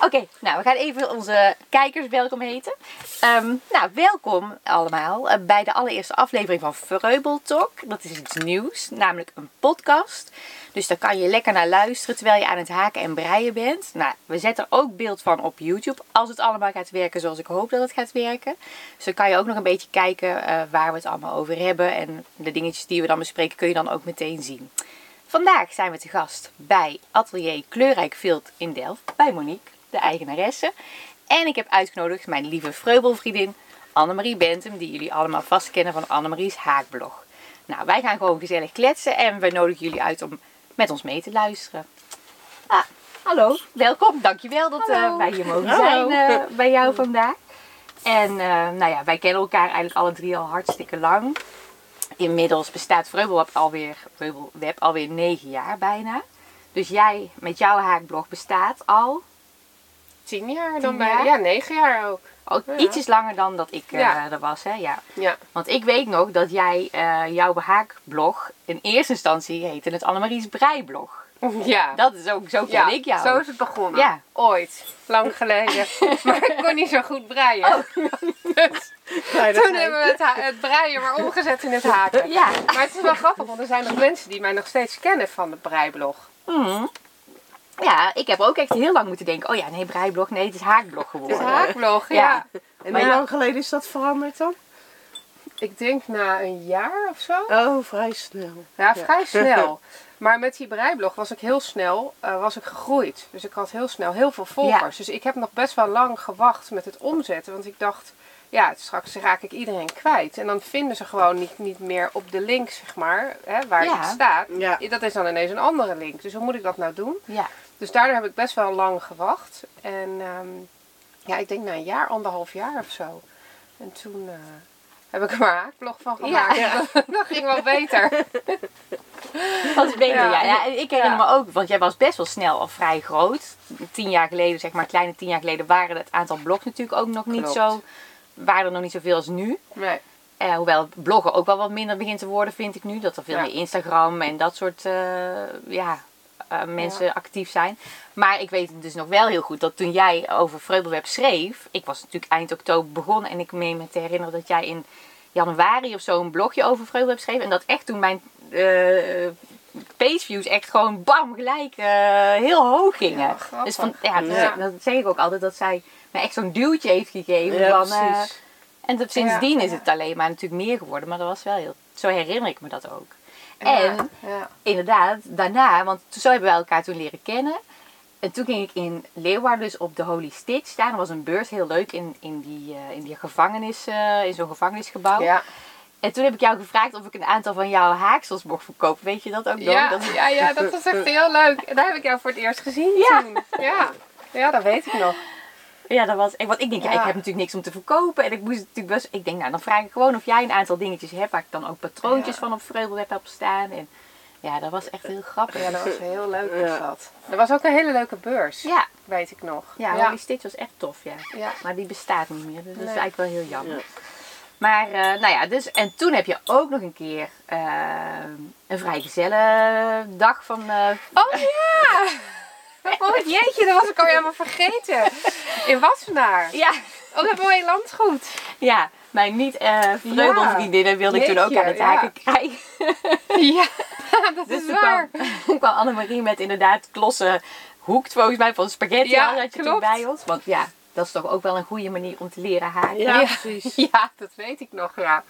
Oké, nou we gaan even onze kijkers welkom heten. Ehm, nou, welkom allemaal eh, bij de allereerste aflevering van Vreubel Talk. Dat is iets nieuws, namelijk een podcast. Dus daar kan je lekker naar luisteren terwijl je aan het haken en breien bent. Nou, we zetten er ook beeld van op YouTube als het allemaal gaat werken zoals ik hoop dat het gaat werken. Dus dan kan je ook nog een beetje kijken eh, waar we het allemaal over hebben. En de dingetjes die we dan bespreken kun je dan ook meteen zien. Vandaag zijn we te gast bij Atelier Kleurrijk Vilt in Delft, bij Monique, de eigenaresse. En ik heb uitgenodigd mijn lieve vreubelvriendin Annemarie Bentum, die jullie allemaal vast kennen van Annemarie's Haakblog. Nou, wij gaan gewoon gezellig kletsen en we nodigen jullie uit om met ons mee te luisteren. Ah, hallo, welkom. Dankjewel dat uh, wij hier mogen Hallo. zijn uh, bij jou vandaag. En uh, nou ja, wij kennen elkaar eigenlijk alle drie al hartstikke lang. Inmiddels bestaat Vreubelweb alweer, Vreubelweb alweer negen jaar bijna. Dus jij met jouw haakblog bestaat al Tien jaar dan bij. Ja, negen jaar ook. ook Ja. ietsjes langer dan dat ik eh, er was. Hè? Ja. Ja. Want ik weet nog dat jij eh, jouw haakblog in eerste instantie heette het Annemarie's Breiblog. Ja. Dat is ook, zo ken ik jou. Zo is het begonnen. Ja. Ooit. Lang geleden. maar ik kon niet zo goed breien. Oh. Dus toen hebben we het, het breien maar omgezet in het haken. Ja. Maar het is wel grappig, want er zijn nog mensen die mij nog steeds kennen van de breiblog. Mhm. Ja, ik heb ook echt heel lang moeten denken, oh ja, nee, Breiblog, nee, het is haakblog Het geworden. is haakblog, ja. Ja. En Maar hoe ja. lang geleden is dat veranderd dan? Ik denk na een jaar of zo. Oh, vrij snel. Ja, vrij snel. Maar met die breiblog was ik heel snel eh, was ik gegroeid. Dus ik had heel snel heel veel volgers. Dus ik heb nog best wel lang gewacht met het omzetten. Want ik dacht, ja, straks raak ik iedereen kwijt. En dan vinden ze gewoon niet, niet meer op de link, zeg maar, hè, waar Ja. het staat. Ja. Dat is dan ineens een andere link. Dus hoe moet ik dat nou doen? Ja. Dus daardoor heb ik best wel lang gewacht. En ehm, ja, ik denk na een jaar, anderhalf jaar of zo. En toen eh, heb ik er maar een haakblog van Ja. gemaakt. Dat ging wel beter. Wat is beter, ja. Ja. ja. ik herinner Ja. me ook, want jij was best wel snel al vrij groot. Tien jaar geleden, zeg maar, kleine tien jaar geleden, waren het aantal blogs natuurlijk ook nog niet zo, waren er nog niet zoveel als nu. Nee. Eh, hoewel bloggen ook wel wat minder begint te worden, vind ik nu. Dat er veel Ja. meer Instagram en dat soort eh, ja, eh, mensen actief zijn. Maar ik weet dus nog wel heel goed dat toen jij over Vreubelweb schreef. Ik was natuurlijk eind oktober begonnen en ik meen me te herinneren dat jij in januari of zo een blogje over Vreubelweb schreef. En dat echt toen mijn eh pageviews echt gewoon bam gelijk eh, heel hoog gingen. Ja, dus van, ja, dat, Ja. dat zeg ik ook altijd dat zij mij echt zo'n duwtje heeft gegeven. Ja, van, en dat, sindsdien is het alleen maar natuurlijk meer geworden, maar dat was wel heel. Zo herinner ik me dat ook. En ja. inderdaad, daarna, want zo hebben wij elkaar toen leren kennen. En toen ging ik in Leeuwarden dus op de Holy Stitch staan. Er was een beurs, heel leuk, in, in, die, eh, in, die gevangenis, eh, in zo'n gevangenisgebouw. Ja. En toen heb ik jou gevraagd of ik een aantal van jouw haaksels mocht verkopen. Weet je dat ook nog? Ja, Dat- ja, ja, dat was echt heel leuk. En daar heb ik jou voor het eerst gezien Ja. toen. Ja. ja, dat weet ik nog. Ja, dat was. Want ik denk, ja. Ja. ik heb natuurlijk niks om te verkopen. En ik moest natuurlijk best. Ik denk, nou, dan vraag ik gewoon of jij een aantal dingetjes hebt waar ik dan ook patroontjes Ja. van op Vreubelweb heb staan. En ja, dat was echt heel grappig. Ja, dat was heel leuk Ja. dat. Er was ook een hele leuke beurs, Ja, weet ik nog. ja, ja. Holy Stitch was echt tof, ja. Ja. Maar die bestaat niet meer, dus dat is eigenlijk wel heel jammer. Ja. Maar, eh, nou ja, dus, en toen heb je ook nog een keer eh, een vrijgezelle dag van... eh, Oh ja! Oh jeetje, dat was ik al helemaal vergeten. In Wassenaar. ja, Oh, dat mooie landgoed. ja, mijn niet vreubelvriendinnen wilde ik toen ook aan het ja. haken krijgen. Ja, dat Dus is waar. kwam, kwam Annemarie met inderdaad klossen hoekt volgens mij van spaghetti Ja, had je toen bij ons. Want ja, dat is toch ook wel een goede manier om te leren haken. Ja, Ja. precies. Ja, dat weet ik nog, ja.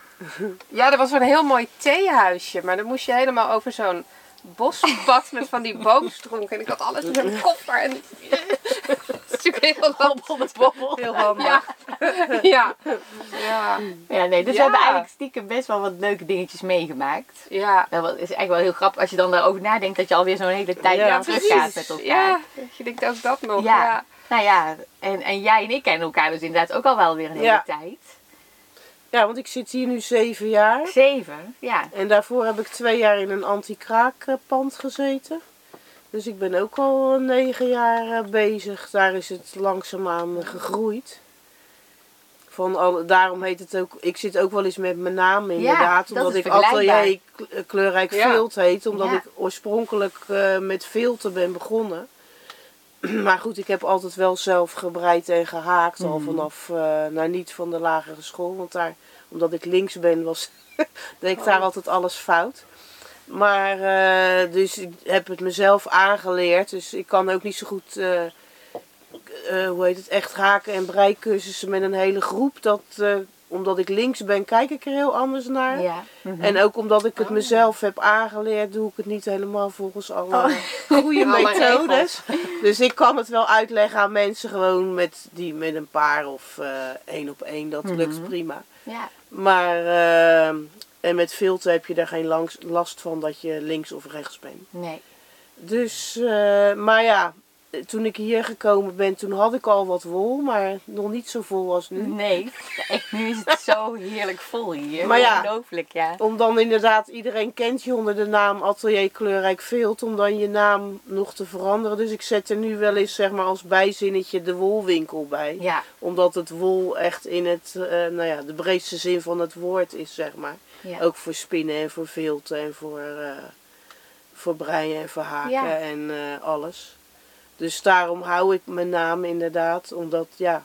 Ja, er was een heel mooi theehuisje, maar dan moest je helemaal over zo'n bospad met van die boomstronken. En ik had alles in een koffer. En... dat is natuurlijk heel lastig. bobbel. Heel handig. Ja. ja. Ja. Ja, nee, dus we hebben eigenlijk stiekem best wel wat leuke dingetjes meegemaakt. Ja. Dat is eigenlijk wel heel grappig als je dan daarover nadenkt dat je alweer zo'n hele tijd Ja, teruggaat met elkaar. Ja, je denkt ook dat nog. Ja. Ja. Nou ja, en, en jij en ik kennen elkaar dus inderdaad ook al wel weer een hele Ja. tijd. Ja, want ik zit hier nu zeven jaar. Zeven, ja. En daarvoor heb ik twee jaar in een anti-kraakpand gezeten. Dus ik ben ook al negen jaar eh, bezig. Daar is het langzaamaan gegroeid. Van al, daarom heet het ook, ik zit ook wel eens met mijn naam inderdaad. dat omdat ik atelier kleurrijk Ja. vilt heet. Omdat Ja. ik oorspronkelijk eh, met filten ben begonnen. maar goed, ik heb altijd wel zelf gebreid en gehaakt. Al Mhm. vanaf, eh, nou niet van de lagere school. Want daar, omdat ik links ben, was, deed ik daar Oh. altijd alles fout. Maar, eh, dus ik heb het mezelf aangeleerd. Dus ik kan ook niet zo goed, eh, hoe heet het, echt haken en breikursussen met een hele groep. Dat, omdat ik links ben, kijk ik er heel anders naar. Ja. Mhm. En ook omdat ik het Oh. mezelf heb aangeleerd, doe ik het niet helemaal volgens alle Oh. goede Alle methodes. Dus ik kan het wel uitleggen aan mensen gewoon met, die met een paar of eh, één op één. Dat lukt Mhm. prima. ja. Maar eh, en met filter heb je daar geen langs, last van dat je links of rechts bent. Nee. Dus, eh, maar ja, toen ik hier gekomen ben, toen had ik al wat wol, maar nog niet zo vol als nu. Nee. Echt, nu is het zo heerlijk vol hier. Maar ja. Ongelooflijk, ja. Om dan inderdaad, iedereen kent je onder de naam Atelier Kleurrijk Veelt, om dan je naam nog te veranderen. Dus ik zet er nu wel eens zeg maar als bijzinnetje de wolwinkel bij. Ja. Omdat het wol echt in het, eh, nou ja, de breedste zin van het woord is, zeg maar. ja. Ook voor spinnen en voor vilten en voor, eh, voor breien en voor haken en eh, alles. Dus daarom hou ik mijn naam inderdaad, omdat ja,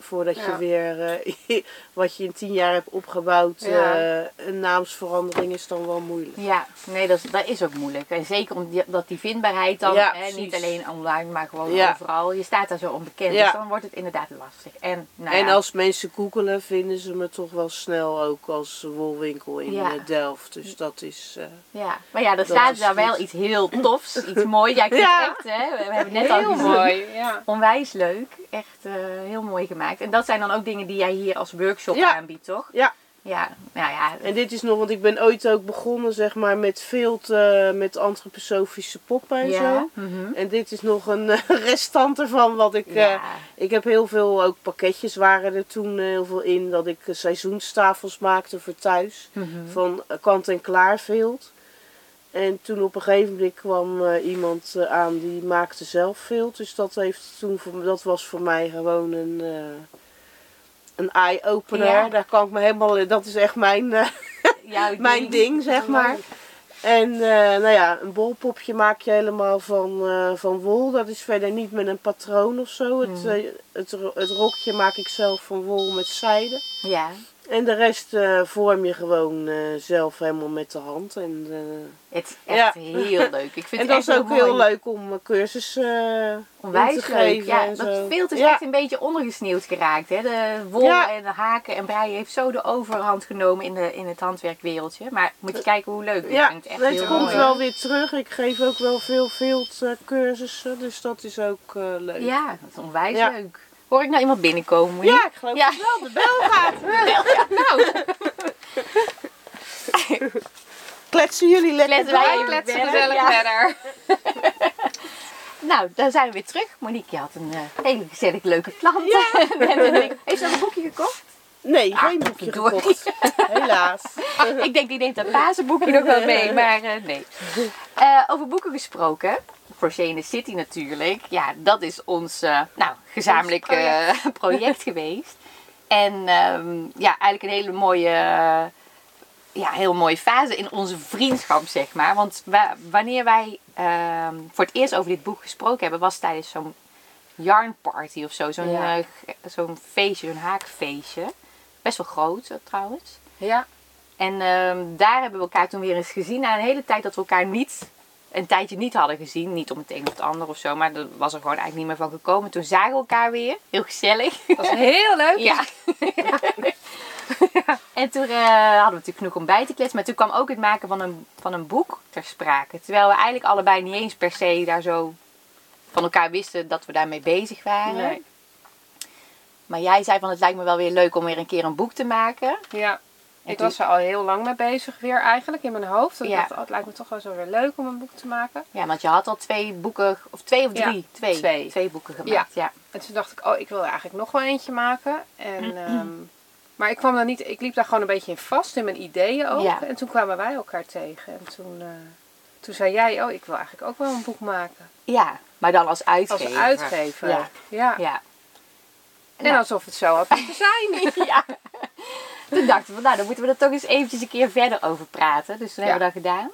voordat je weer eh, wat je in tien jaar hebt opgebouwd, Ja. eh, een naamsverandering is dan wel moeilijk. Ja, nee, dat, is- dat is ook moeilijk. En zeker omdat die vindbaarheid dan, Ja, hè, niet alleen online, maar gewoon overal. Je staat daar zo onbekend, dus dan wordt het inderdaad lastig. En, nou en als mensen googelen, vinden ze me toch wel snel ook als wolwinkel in eh, Delft. Dus dat is. ja. Maar ja, er staat daar wel iets heel tofs, iets moois. Ja, ik vind het echt, hè, we hebben het net al Heel gezien. mooi, ja. Onwijs leuk, echt heel mooi gemaakt. En dat zijn dan ook dingen die jij hier als workshop Ja. aanbiedt, toch? Ja. Ja, nou ja. En dit is nog, want ik ben ooit ook begonnen zeg maar met veel te, met antroposofische poppen en ja. zo. mhm. En dit is nog een eh, restant ervan wat ik... eh, ja. ik heb heel veel, ook pakketjes waren er toen eh, heel veel in, dat ik seizoenstafels maakte voor thuis. mhm. Van kant-en-klaar vilt. En toen op een gegeven moment kwam eh, iemand eh, aan die maakte zelf vilt. Dus dat, heeft toen voor, dat was voor mij gewoon een, eh, een eye-opener. Ja. Daar kan ik me helemaal, dat is echt mijn, Jouw mijn ding, zeg maar. En nou ja, een bolpopje maak je helemaal van, van wol. Dat is verder niet met een patroon of zo. Het, Hmm. het, het rokje maak ik zelf van wol met zijde. Ja, En de rest eh, vorm je gewoon eh, zelf helemaal met de hand. En, eh, het is echt Ja. heel leuk. Ik vind en het dat is ook heel mooi. leuk om een cursus in Onwijs te leuk. geven. Ja, en dat zo. vilt is Ja. echt een beetje ondergesneeuwd geraakt. Hè? De wol Ja. en de haken en breien heeft zo de overhand genomen in, de, in het handwerkwereldje. Maar moet je kijken hoe leuk. Ik Ja, vind het echt het komt mooi. wel weer terug. Ik geef ook wel veel viltcursussen, dus dat is ook leuk. Ja, dat is onwijs leuk. Hoor ik nou iemand binnenkomen? Ja, ik geloof Ja. het wel. De bel gaat. nou, Kletsen jullie lekker Kletsen wij Kletsen gezellig ja. verder. nou, dan zijn we weer terug. Monique, je had een eh, hele gezellig leuke plant. Heeft ze een boekje gekocht? Nee, Ah, geen boekje gekocht. Helaas. ik denk die neemt dat pasenboekje nog wel mee, maar eh, nee. Eh, over boeken gesproken. The City natuurlijk. Ja, dat is ons eh, nou, gezamenlijk project. eh, project geweest. En ehm, ja, eigenlijk een hele mooie, eh, ja, heel mooie fase in onze vriendschap, zeg maar. Want wa- wanneer wij ehm, voor het eerst over dit boek gesproken hebben, was tijdens zo'n yarn party of zo. Zo'n Ja. zo'n feestje, zo'n haakfeestje. Best wel groot trouwens. Ja, En ehm, daar hebben we elkaar toen weer eens gezien. Na een hele tijd dat we elkaar niet, een tijdje niet hadden gezien. Niet om het een of het ander of zo, maar er was er gewoon eigenlijk niet meer van gekomen. Toen zagen we elkaar weer. Heel gezellig. dat was heel leuk. Ja. en toen eh, hadden we natuurlijk genoeg om bij te kletsen. Maar toen kwam ook het maken van een, van een boek ter sprake. Terwijl we eigenlijk allebei niet eens per se daar zo van elkaar wisten dat we daarmee bezig waren. Nee. Maar jij zei van het lijkt me wel weer leuk om weer een keer een boek te maken. Ja. Ik was er al heel lang mee bezig weer eigenlijk in mijn hoofd. Ik Ja. dacht, oh, het lijkt me toch wel zo weer leuk om een boek te maken. Ja, want je had al twee boeken, of twee of Ja, drie? twee. twee. boeken gemaakt, ja. En toen dacht ik, oh, ik wil er eigenlijk nog wel eentje maken. En, ehm, maar ik kwam daar niet, ik liep daar gewoon een beetje in vast in mijn ideeën ook. En toen kwamen wij elkaar tegen. En toen, eh, toen zei jij, oh, ik wil eigenlijk ook wel een boek maken. Ja, maar dan als Als uitgever. uitgever. Ja. ja. En Nou. alsof het zo had moeten zijn. ja. Toen dachten we, nou, dan moeten we er toch eens eventjes een keer verder over praten. Dus toen Ja. hebben we dat gedaan.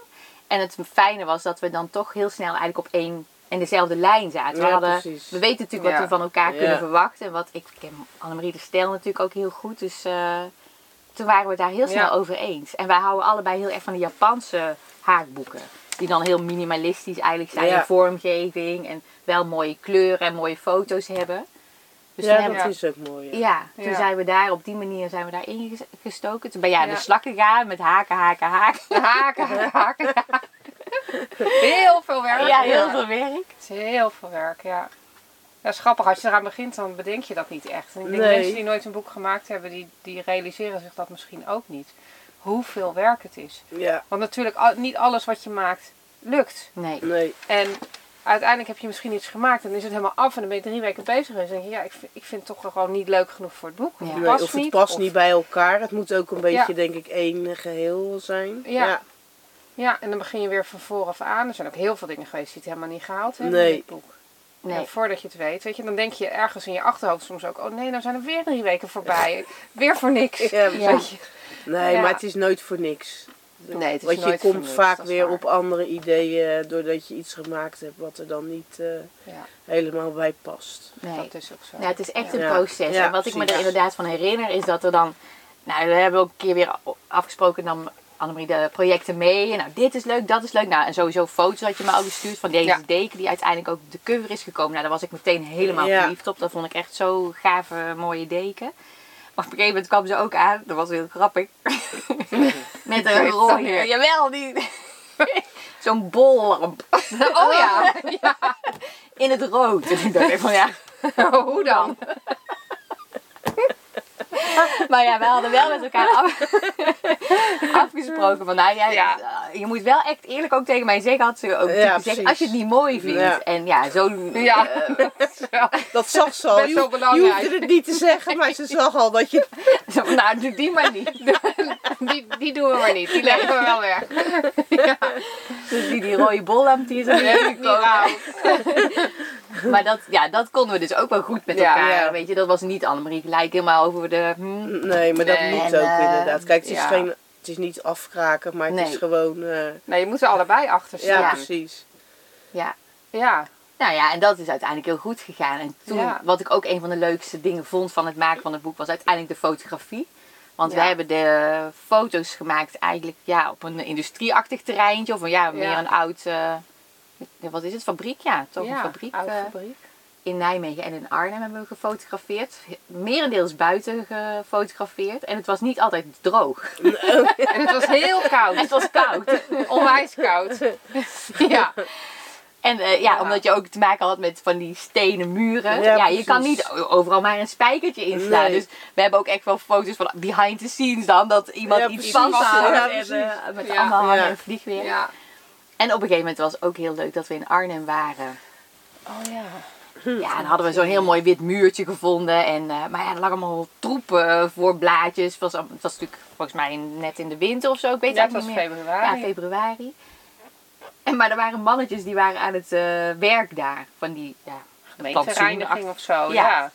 En het fijne was dat we dan toch heel snel eigenlijk op één in dezelfde lijn zaten. We, hadden, precies. we weten natuurlijk wat we van elkaar kunnen verwachten. En wat, ik ken Annemarie de Stijl natuurlijk ook heel goed. Dus eh, toen waren we het daar heel snel over eens. En wij houden allebei heel erg van de Japanse haakboeken. Die dan heel minimalistisch eigenlijk zijn in vormgeving. En wel mooie kleuren en mooie foto's hebben. Dus ja, dat is ook mooi. Ja. ja, toen Ja. zijn we daar op die manier zijn we daar ingestoken. Toen ben jij aan Ja. de slag gegaan met haken, haken, haken. Haken, haken, haken. Heel veel werk. Ja, heel veel werk. Het is heel veel werk, ja. Ja, is grappig. Als je eraan begint, dan bedenk je dat niet echt. En ik denk, Nee. mensen die nooit een boek gemaakt hebben, die, die realiseren zich dat misschien ook niet. Hoeveel werk het is. Ja, Want natuurlijk, niet alles wat je maakt, lukt. Nee. nee. En uiteindelijk heb je misschien iets gemaakt en dan is het helemaal af en dan ben je drie weken bezig. En dan denk je, ja, ik vind, ik vind het toch gewoon niet leuk genoeg voor het boek. Of Ja. het past of het niet. past of- niet bij elkaar. Het moet ook een beetje, Ja. denk ik, één geheel zijn. Ja. Ja, en dan begin je weer van vooraf aan. Er zijn ook heel veel dingen geweest die het helemaal niet gehaald hebben Nee. in dit boek. Nee. En voordat je het weet, weet je, dan denk je ergens in je achterhoofd soms ook, oh nee, nou zijn er weer drie weken voorbij. weer voor niks. Ja, Ja. Nee, Ja. maar het is nooit voor niks. Nee, het is Want je nooit komt vaak weer waar. op andere ideeën doordat je iets gemaakt hebt wat er dan niet eh, Ja, helemaal bij past. nee. dat is ook zo. Ja, het is echt Ja. een proces. Ja, en wat ik me er inderdaad van herinner is dat er dan... Nou, we hebben ook een keer weer afgesproken dan Annemarie de projecten mee. Nou, dit is leuk, dat is leuk. Nou, en sowieso foto's had je me al gestuurd van deze Ja. deken die uiteindelijk ook op de cover is gekomen. Nou, daar was ik meteen helemaal Ja. verliefd op. Dat vond ik echt zo gave, mooie deken. Maar op een gegeven moment kwam ze ook aan. Dat was heel grappig. Met een rode... Jawel, die... Zo'n bollamp. Oh ja, In het rood. En ik dacht van ja... hoe dan? Maar ja, we hadden wel met elkaar af- afgesproken van, nou Ja. eh, je moet wel echt eerlijk ook tegen mij zeggen, had ze ook Ja, gezegd, als je het niet mooi vindt. Ja. En ja, zo, Ja, wel- Dat zag ze al. Best wel hoef- je belangrijk. hoefde het niet te zeggen, maar ze zag al dat je... zo, nou, doe die maar niet. die, die doen we maar niet. Die leggen we wel weg. Dus die, die rode bollamp die is er niet Niet gekomen. Maar dat, ja, dat konden we dus ook wel goed met Ja. elkaar. Ja. Weet je, dat was niet Annemarie gelijk helemaal over de... hm, Nee, maar dat moet En, ook eh, inderdaad. Kijk, het is, ja. geen, het is niet afkraken, maar het Nee. is gewoon... eh, Nee, je moet er allebei achter ja, staan. precies. ja. Ja, Nou ja, en dat is uiteindelijk heel goed gegaan. En toen, Ja. wat ik ook een van de leukste dingen vond van het maken van het boek, was uiteindelijk de fotografie. Want Ja. we hebben de foto's gemaakt eigenlijk ja, op een industrieachtig terreintje. Of een, ja, meer Ja. een oud, eh, wat is het, fabriek? Ja, toch ja een fabriek. oude eh, fabriek. in Nijmegen en in Arnhem hebben we gefotografeerd. Merendeels buiten gefotografeerd. En het was niet altijd droog. En het was heel En koud. het was koud. Onwijs koud. Ja, En eh, ja, Ja. omdat je ook te maken had met van die stenen muren. Ja, Ja, je kan niet overal maar een spijkertje inslaan. Nee. Dus we hebben ook echt wel foto's van behind the scenes dan. Dat iemand Ja, iets. Ja, en, precies. eh, met Ja. allemaal hangen Ja. en vliegweer. ja. En op een gegeven moment was het ook heel leuk dat we in Arnhem waren. Oh ja. Ja, dan hadden we zo'n heel mooi wit muurtje gevonden. En, eh, maar ja, er lag allemaal troepen voor blaadjes. Het was, het was natuurlijk volgens mij net in de winter of zo. Ik weet Ja, het was niet meer. februari. Ja, februari. En, maar er waren mannetjes die waren aan het eh, werk daar. Van die ja, Gemeentereiniging of zo, Ja. ja.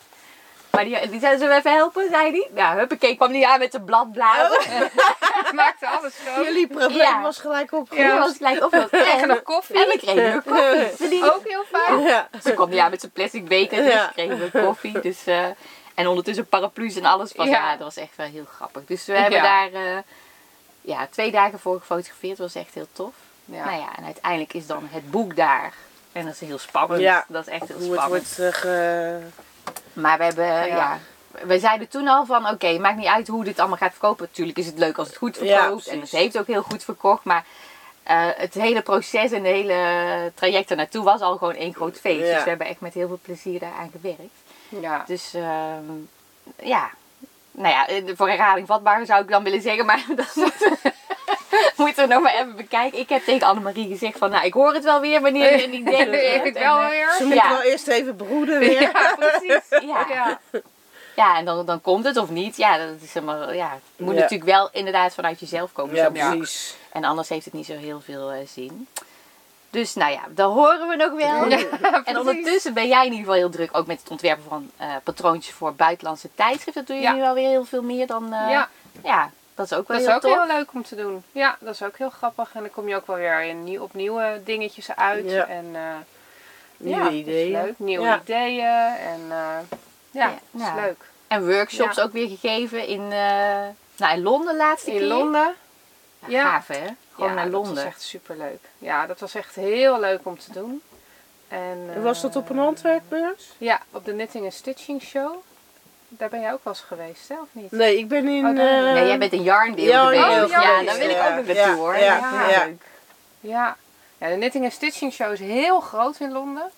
Maar die, die zeiden, zullen we even helpen, zei die. Ja, huppakee, kwam die aan met de bladbladen. Het maakte alles schoon. Jullie probleem Ja. was gelijk Ja, opgelost. dat was gelijk op. We kregen En, nog koffie. en we kregen nog koffie. Ze die- Ook heel fijn. Ja. Ze kwam die aan met zijn plastic beker, dus Ja. kregen we koffie. Dus, eh, en ondertussen paraplu's en alles. Was, ja. Ja. dat was echt wel heel grappig. Dus we hebben Ja. daar eh, ja, twee dagen voor gefotografeerd. Dat was echt heel tof. Ja. Nou ja, en uiteindelijk is dan het boek daar. En dat is heel spannend. Ja. Dat is echt heel Hoe het spannend. wordt eh, ge- Maar we hebben, ja. Ja. we zeiden toen al van, oké, maakt niet uit hoe dit allemaal gaat verkopen. Natuurlijk is het leuk als het goed Ja, verkoopt. en het heeft ook heel goed verkocht. Maar eh, het hele proces en het hele traject ernaartoe was al gewoon één groot feest. Ja. Dus we hebben echt met heel veel plezier daaraan gewerkt. Ja. Dus ehm, ja, nou ja, voor herhaling vatbaar zou ik dan willen zeggen. Maar dat moeten we nog maar even bekijken. Ik heb tegen Annemarie gezegd van, nou, ik hoor het wel weer wanneer je een idee hebt. Ik En, wel eh, weer. Ze moet Ja. wel eerst even broeden weer. Ja, precies. Ja. Ja. Ja, en dan, dan komt het of niet. Ja, dat is helemaal, ja, het moet Ja. natuurlijk wel inderdaad vanuit jezelf komen. Ja, precies. En anders heeft het niet zo heel veel eh, zin. Dus nou ja, dat horen we nog wel. Ja, en ondertussen ben jij in ieder geval heel druk ook met het ontwerpen van eh, patroontjes voor buitenlandse tijdschriften. Dat doe je Ja. nu wel weer heel veel meer dan. eh, Ja. ja, dat is ook wel Dat is heel ook tof. heel leuk om te doen. Ja, dat is ook heel grappig. En dan kom je ook wel weer in nieuw, op nieuwe dingetjes uit. Ja. En eh, Nieuwe ja, ideeën. Is leuk. Nieuwe Ja. ideeën. En eh, ja, Ja, is nou. leuk. En workshops Ja. ook weer gegeven in, eh, nou, in Londen de laatste In keer. Londen. Ja, Ja. Gaaf hè? Gewoon ja, naar dat Londen. was echt superleuk. Ja, dat was echt heel leuk om te doen. En, was dat op een eh, handwerkbeurs? Ja, op de Knitting and Stitching Show. Daar ben jij ook wel eens geweest, hè? Of niet? Nee, ik ben in... Oh, eh, Nee, jij bent een Yarndale Yarndale geweest. geweest, ja, daar wil ik ja. ook Ja, naartoe hoor. ja, Ja, ja. leuk. Ja. ja, de Knitting and Stitching Show is heel groot in Londen.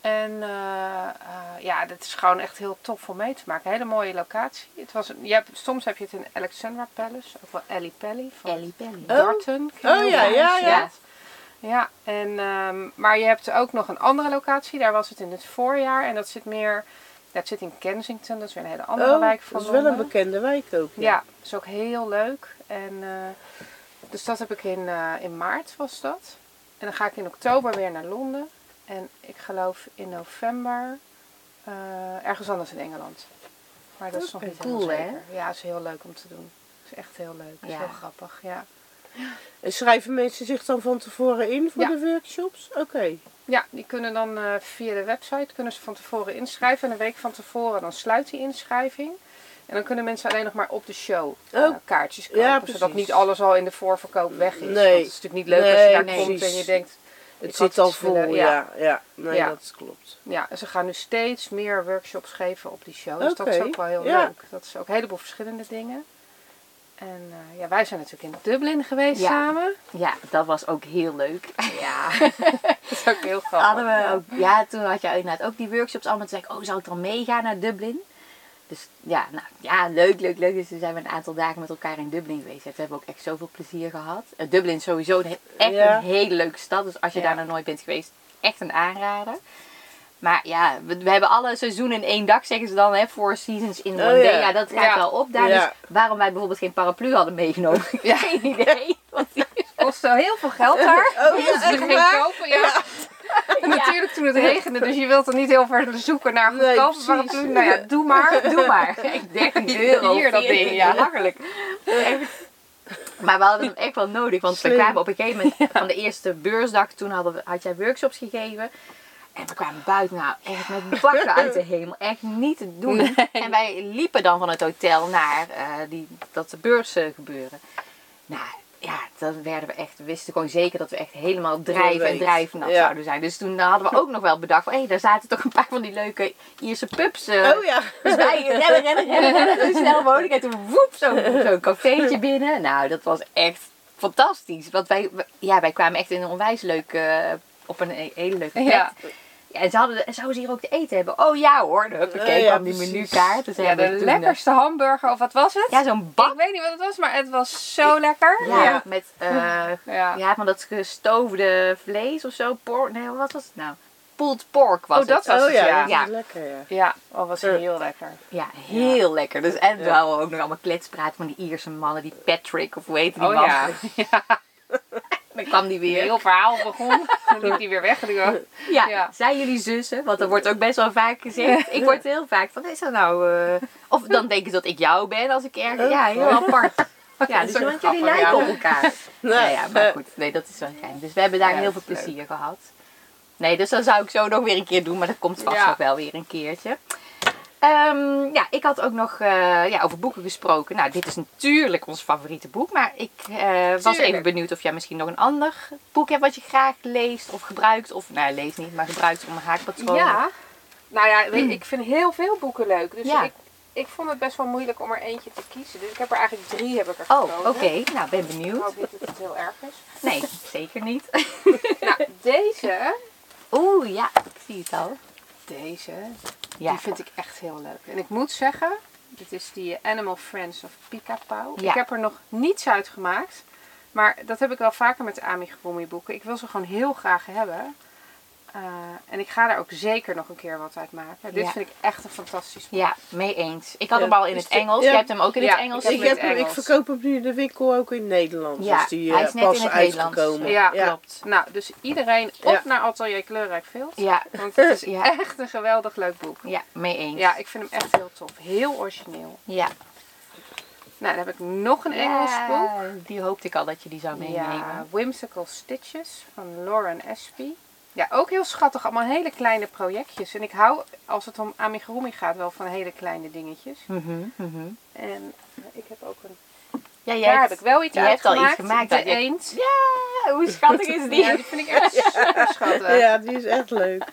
En eh, eh, ja, dat is gewoon echt heel tof om mee te maken. Hele mooie locatie. Het was, een- je hebt, soms heb je het in Alexandra Palace, ook wel Ellie Pelly van Ellie Pelly. Oh. Darton. Oh ja, ja, ja. Ja, en, ehm, maar je hebt ook nog een andere locatie. Daar was het in het voorjaar. En dat zit meer, dat zit in Kensington. Dat is weer een hele andere Oh, wijk van dat is wel een bekende wijk ook. Ja, dat is ook heel leuk. En, eh, dus dat heb ik in, eh, in maart was dat. En dan ga ik in oktober weer naar Londen. En ik geloof in november eh, ergens anders in Engeland. Maar dat is nog niet helemaal cool, hè? zeker. Ja, het is heel leuk om te doen. Het is echt heel leuk. Het is Ja. heel grappig, ja. En schrijven mensen zich dan van tevoren in voor Ja. de workshops? Oké. Ja, die kunnen dan eh, via de website kunnen ze van tevoren inschrijven. En een week van tevoren dan sluit die inschrijving. En dan kunnen mensen alleen nog maar op de show eh, Oh. kaartjes kopen. Ja, zodat niet alles al in de voorverkoop weg is. Nee. Want het is natuurlijk niet leuk als je daar nee. komt en je denkt... Het zit al willen- vol, ja. ja. Nee, Ja. dat klopt. Ja, en ze gaan nu steeds meer workshops geven op die show. Dus dat is ook wel heel ja. leuk. Dat is ook een heleboel verschillende dingen. En eh, ja, wij zijn natuurlijk in Dublin geweest Ja. samen. Ja, dat was ook heel leuk. Ja, dat is ook heel grappig. Hadden we ook, ja, toen had je inderdaad ook die workshops allemaal. Toen zei ik, oh, zou ik dan meegaan naar Dublin? Dus ja, nou, ja, leuk, leuk, leuk. Dus toen zijn we een aantal dagen met elkaar in Dublin geweest. Toen hebben we ook echt zoveel plezier gehad. Eh, Dublin is sowieso een, echt Ja. een hele leuke stad. Dus als je Ja. daar nog nooit bent geweest, echt een aanrader. Maar ja, we, we hebben alle seizoenen in één dag, zeggen ze dan, hè, four seasons in one Oh, ja. day. Ja, dat gaat Ja. wel op daar. Ja. Dus waarom wij bijvoorbeeld geen paraplu hadden meegenomen, geen idee. Want die kostte heel veel geld daar. Oh, Dus ja, we gingen waar? kopen, ja. En natuurlijk toen het regende, dus je wilt er niet heel ver zoeken naar Nee, goedkope precies. paraplu. Nou ja, doe maar. Doe maar. 13 euro. Hier, dat 14, ding, ja. Echt. Maar we hadden hem echt wel nodig. Want we kwamen op een gegeven moment van de eerste beursdag. Toen hadden we, had jij workshops gegeven. En we kwamen buiten, nou echt met bakken uit de hemel. Echt niet te doen. En wij liepen dan van het hotel naar eh, die, dat de beurzen gebeuren. Nou ja, dan werden we echt, we wisten gewoon zeker dat we echt helemaal drijven en drijven Ja. zouden zijn. Dus toen hadden we ook nog wel bedacht van, hé, daar zaten toch een paar van die leuke Ierse pubs. eh, Oh ja. dus wij rennen, rennen, rennen, rennen, zo snel mogelijk. En toen woep, zo'n zo'n cafeetje binnen. Nou, dat was echt fantastisch. Want wij, ja, wij kwamen echt in een onwijs leuk, eh, op een he- hele leuke plek. Ja. En ze hadden, zouden ze hier ook te eten hebben? Oh ja hoor, de huppakee Oh ja, kwam die menukaart. Dus Ja, de toen, eh, lekkerste hamburger, of wat was het? Ja, zo'n bak. Ik weet niet wat het was, maar het was zo lekker. Ja, met eh, Ja. ja, van dat gestoofde vlees of zo. Nee, wat was het nou? Pulled pork was Oh, dat het. was Oh het, ja, ja. lekker, ja. Ja, dat was heel lekker. Ja, heel lekker. Dus, en we hadden ook nog allemaal kletspraat van die Ierse mannen, die Patrick of hoe heet die Oh man? ja. Dan kwam die Weer een heel verhaal begon. Dan liep hij weer weg. Ja, Ja. zijn jullie zussen? Want er wordt ook best wel vaak gezegd. Ik word heel vaak van, is dat nou... eh, Of dan denken ze dat ik jou ben als ik ergens... Ja, heel apart. Ja, dus ook want jullie lijken op elkaar. Nee, ja, maar goed. Nee, dat is wel fijn. Dus we hebben daar Ja, heel dat veel leuk. plezier gehad. Nee, dus dat zou ik zo nog weer een keer doen. Maar dat komt vast nog wel weer een keertje. Ehm, ja, ik had ook nog eh, ja, over boeken gesproken. Nou, dit is natuurlijk ons favoriete boek. Maar ik eh, was even benieuwd of jij misschien nog een ander boek hebt wat je graag leest of gebruikt. Of, nou, leest niet, maar gebruikt om een haakpatroon. Ja. Nou ja, weet, ik vind heel veel boeken leuk. Dus Ja. ik, ik vond het best wel moeilijk om er eentje te kiezen. Dus ik heb er eigenlijk drie heb ik er Oh, gekozen. oké. Nou, ben Ik benieuwd. hoop niet dat het heel erg is. Nee, zeker niet. Nou, deze, Oeh, ja. Ik zie het al. deze, Ja. die vind ik echt heel leuk. En ik moet zeggen, dit is die Animal Friends of Pika Pau. Ja. Ik heb er nog niets uit gemaakt. Maar dat heb ik wel vaker met de Amigurumi boeken. Ik wil ze gewoon heel graag hebben. Eh, en ik ga daar ook zeker nog een keer wat uit maken. Dit vind ik echt een fantastisch boek. Ja, mee eens. Ik had Ja, hem al in het de- Engels. ja. Jij hebt hem ook in Ja, het Engels. ik Ik, heb hem- ik Engels. verkoop hem nu in de winkel ook in het Nederlands. Ja, dus die hij is net pas in het uitgekomen. Nederlands. Ja, klopt. Nou, dus iedereen op Ja. naar Atelier Kleurrijk Vilt. Ja, Want het is Ja. echt een geweldig leuk boek. ja, mee eens. Ja, ik vind hem echt heel tof. Heel origineel. ja. Nou, dan heb ik nog een Engels boek. Die hoopte ik al dat je die zou meenemen. Ja, Whimsical Stitches van Lauren Espy. Ja, ook heel schattig. Allemaal hele kleine projectjes. En ik hou, als het om amigurumi gaat, wel van hele kleine dingetjes. Mhm, mhm. En eh, ik heb ook een... Ja, jij Daar hebt- heb ik wel iets je hebt al iets uitgemaakt. gemaakt, De je- eend. Ja, hoe schattig is die? Ja, die vind ik echt super schattig. Ja, die is echt leuk.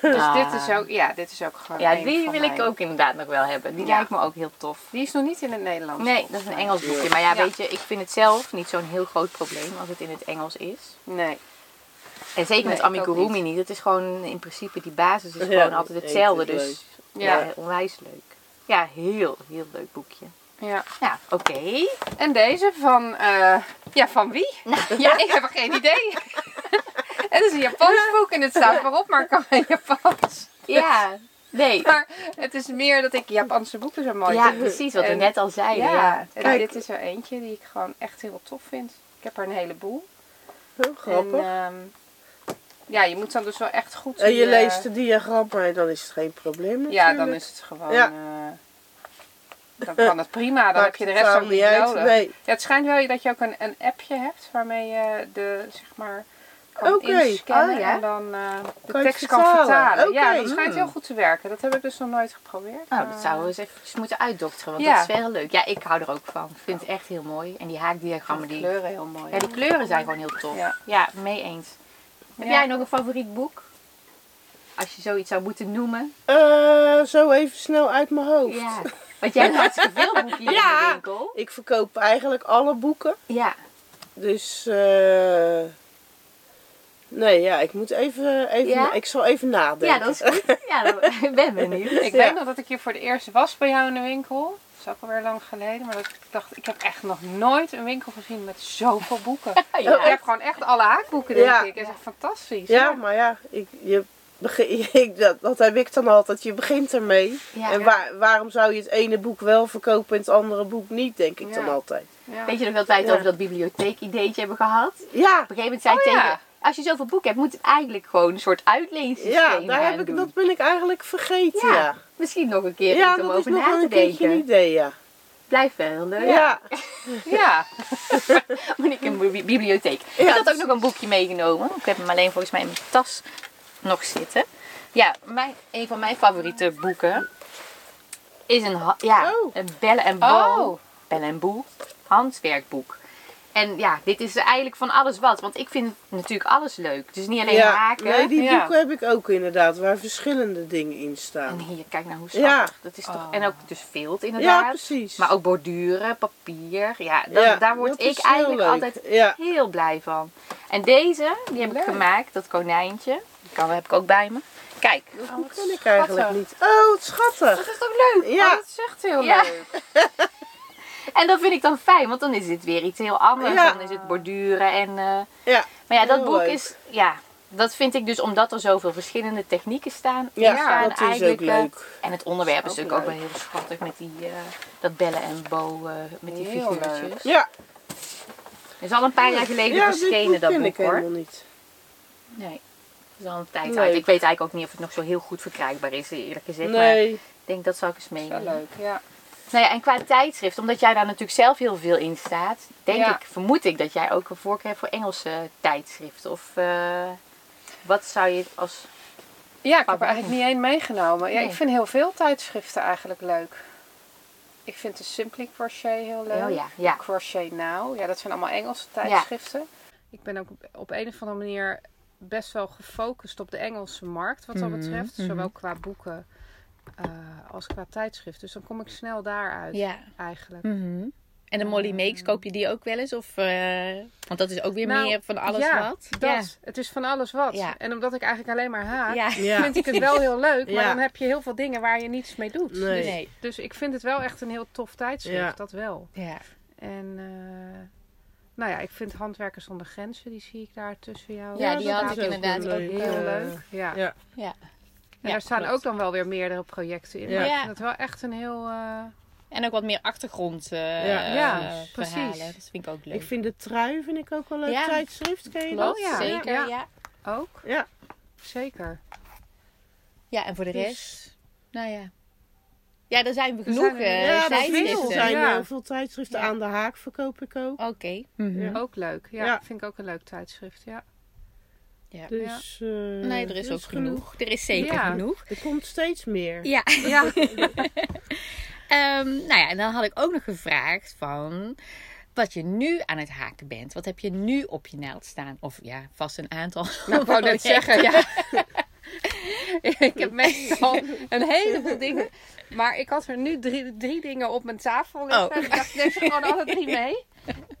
Dus Ah. dit is ook, ja, dit is ook gewoon Ja, die wil ik ook inderdaad nog wel hebben. Die Ja. lijkt me ook heel tof. Die is nog niet in het Nederlands. Nee, dat is een Engels boekje. Maar ja, Ja. weet je, ik vind het zelf niet zo'n heel groot probleem als het in het Engels is. Nee. En zeker Nee, met amigurumi niet. niet. Het is gewoon in principe, die basis is Ja, gewoon altijd hetzelfde. Dus ja. Ja. onwijs leuk. Ja, heel, heel leuk boekje. Ja. Ja, oké. En deze van, eh, ja, van wie? ja, ik heb geen idee. het is een Japans boek en het staat voorop, maar ik kan geen Japans. Ja, nee. Maar het is meer dat ik Japanse boeken zo mooi Ja, vind. precies wat we En- net al zeiden. Ja, Ja. en Kijk. dit is er eentje die ik gewoon echt heel tof vind. Ik heb er een heleboel. Heel grappig. En, ehm, ja, je moet dan dus wel echt goed... En je die, eh, leest de diagrammen, dan is het geen probleem natuurlijk. Ja, dan is het gewoon... Ja. eh, dan kan het prima. Dan Maakt heb je de rest ook totaal niet uit. nodig. Nee. Ja, het schijnt wel dat je ook een, een appje hebt waarmee je de, zeg maar, kan Oké. inscannen Oh, ja? en dan eh, de Kan je tekst kan vertalen? Ja, dat schijnt heel goed te werken. Dat heb ik dus nog nooit geprobeerd. Nou, dat maar- zouden we eens even moeten uitdokteren, want Ja. dat is wel heel leuk. Ja, ik hou er ook van. Ik vind het echt heel mooi. En die haakdiagrammen, de die, kleuren heel mooi. ja, die kleuren zijn gewoon heel tof. Ja. Ja, mee eens. Heb Ja. jij nog een favoriet boek? Als je zoiets zou moeten noemen. Eh, zo even snel uit mijn hoofd. Ja. Want jij hebt hartstikke veel boeken hier in de winkel. Ik verkoop eigenlijk alle boeken. Ja. Dus, eh nee, ja, ik moet even, even Ja? ik zal even nadenken. Ja, dat is goed. Ja, ik ben benieuwd. Ik Ja. nog dat ik hier voor het eerst was bij jou in de winkel. Dat is ook alweer lang geleden. Maar dat ik dacht, ik heb echt nog nooit een winkel gezien met zoveel boeken. Ja. Ik heb gewoon echt alle haakboeken, denk Ja. ik. Dat is echt fantastisch. Ja, maar ja, ik, je begin, ik, dat, dat heb ik dan altijd. Je begint ermee. Ja. en waar, waarom zou je het ene boek wel verkopen en het andere boek niet, denk ik Ja. dan altijd. Ja. Weet je nog dat wij het Ja. over dat bibliotheek-ideetje hebben gehad? Op Ja, een gegeven moment zei ik Oh, ja. tegen... Als je zoveel boeken hebt, moet het eigenlijk gewoon een soort uitleensysteem ja daar heb ik, doen. dat ben ik eigenlijk vergeten. Ja, Ja, Misschien nog een keer ja om dat is over nog na te een keertje een denken. idee, ja. Blijft wel leuk. Ja, Ja. Moet ik in de bi- bibliotheek. Ja, ik had ook nog een boekje meegenomen. Ik heb hem alleen volgens mij in mijn tas nog zitten. Ja, mijn, een van mijn favoriete boeken is een, ja, Oh. een Belle en Boe, Oh. Belle en Boe handwerkboek. En ja, dit is eigenlijk van alles wat. Want ik vind natuurlijk alles leuk. Dus niet alleen ja. haken. Nee, die Ja. boeken heb ik ook inderdaad, waar verschillende dingen in En staan. hier, kijk nou hoe schattig. Ja. Dat is toch, Oh. En ook dus vilt Ja, inderdaad. precies. maar ook borduren, papier. Ja, dat- Ja, daar word ik eigenlijk leuk. altijd Ja. heel blij van. En deze, die heb ik gemaakt, dat konijntje. Die kan, heb ik ook bij me. Kijk. Dat Oh, ken ik eigenlijk niet. Oh, wat schattig. Dat is toch leuk? Ja. Ja, dat is echt heel Ja. leuk. En dat vind ik dan fijn, want dan is dit weer iets heel anders. Ja. Dan is het borduren en... eh, ja. Maar ja, dat boek leuk. is... Ja, dat vind ik dus omdat er zoveel verschillende technieken staan. Ja, staan dat is ook eigenlijk, eh, leuk. En het onderwerp is Ook natuurlijk ook wel heel schattig met die, eh, dat bellen en bo, eh, met die Heel figuurtjes. leuk. Ja, Het is al een paar jaar geleden ja verschenen, dat boek ik hoor. helemaal niet. Nee, het is al een tijd uit. Ik weet eigenlijk ook niet of het nog zo heel goed verkrijgbaar is, eerlijk gezegd. Maar Nee. ik denk dat zal ik eens Wel meenemen. leuk, ja. Nou ja, en qua tijdschrift, omdat jij daar natuurlijk zelf heel veel in staat, denk Ja. ik, vermoed ik dat jij ook een voorkeur hebt voor Engelse tijdschriften. Of eh, wat zou je als. Ja, ik heb er eigenlijk niet één meegenomen. Ja, Nee. ik vind heel veel tijdschriften eigenlijk leuk. Ik vind de Simply Crochet heel leuk. Oh ja, ja. Crochet Now. Ja, dat zijn allemaal Engelse tijdschriften. Ik ben ook op een of andere manier best wel gefocust op de Engelse markt wat dat Mhm, betreft. mhm. Zowel qua boeken eh, als qua tijdschrift. Dus dan kom ik snel daaruit Ja. eigenlijk. En de Molly Makes, koop je die ook wel eens? Of, eh, want dat is ook weer Nou, meer van alles ja, wat. Dat. Het is van alles wat. Ja. En omdat ik eigenlijk alleen maar haak, Ja. Ja. vind ik het wel heel leuk. Maar Ja. dan heb je heel veel dingen waar je niets mee doet. Nee. Dus, Nee. dus ik vind het wel echt een heel tof tijdschrift. Ja. Dat wel. Ja. En eh, nou ja, ik vind Handwerkers zonder Grenzen, die zie ik daar tussen jou. Ja, Ja, die had ik inderdaad ook. leuk. heel leuk. Ja. Ja. Ja. En Ja, daar staan klopt. ook dan wel weer meerdere projecten in. Ja. Maar ik Ja. vind het wel echt een heel... eh, En ook wat meer achtergrond eh, Ja. Ja, precies. Dat vind ik ook leuk. Ik vind de trui vind ik ook wel een leuk Ja. tijdschrift. Ken je Klopt, dat? ja. zeker. Ja. Ja. ook, Ja. zeker. Ja, en voor de Dus- rest, nou ja. Ja, er zijn we Er genoeg zijn er- eh, Ja, tijdschriften. Er zijn Ja. heel veel tijdschriften Ja. aan de haak verkoop ik ook. Oké. Ja. Ook leuk. Ja, Ja. vind ik ook een leuk tijdschrift. Ja. Ja. Dus, eh, Nee, er is er ook genoeg. Er is zeker Ja. genoeg. Er komt steeds meer. Ja. Ja. Ehm, nou ja, en dan had ik ook nog gevraagd van wat je nu aan het haken bent. Wat heb je nu op je naald staan? Of ja, vast een aantal. Nou, ik wou net zeggen, ja. ik heb meestal een heleboel dingen. Maar ik had er nu drie, drie dingen op mijn tafel liggen. Oh. Ik dacht, neem ze gewoon alle drie mee.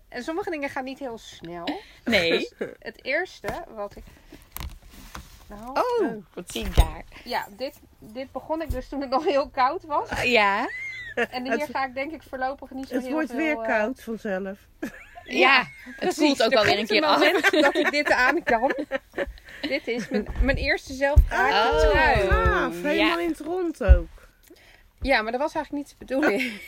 En sommige dingen gaan niet heel snel. Nee. Het eerste wat ik... Nou, Oh, wat zie ik daar? ja, dit, dit begon ik dus toen het nog heel koud was. Ja. En hier Het- ga ik denk ik voorlopig niet zo Het heel wordt veel... weer eh, koud vanzelf. Ja. Het voelt ook er alweer een keer af. moment dat ik dit aan kan. dit is mijn, mijn eerste zelfgehaakte Oh. trui. Ah, helemaal ja. in het rond ook. Ja, maar dat was eigenlijk niet de bedoeling.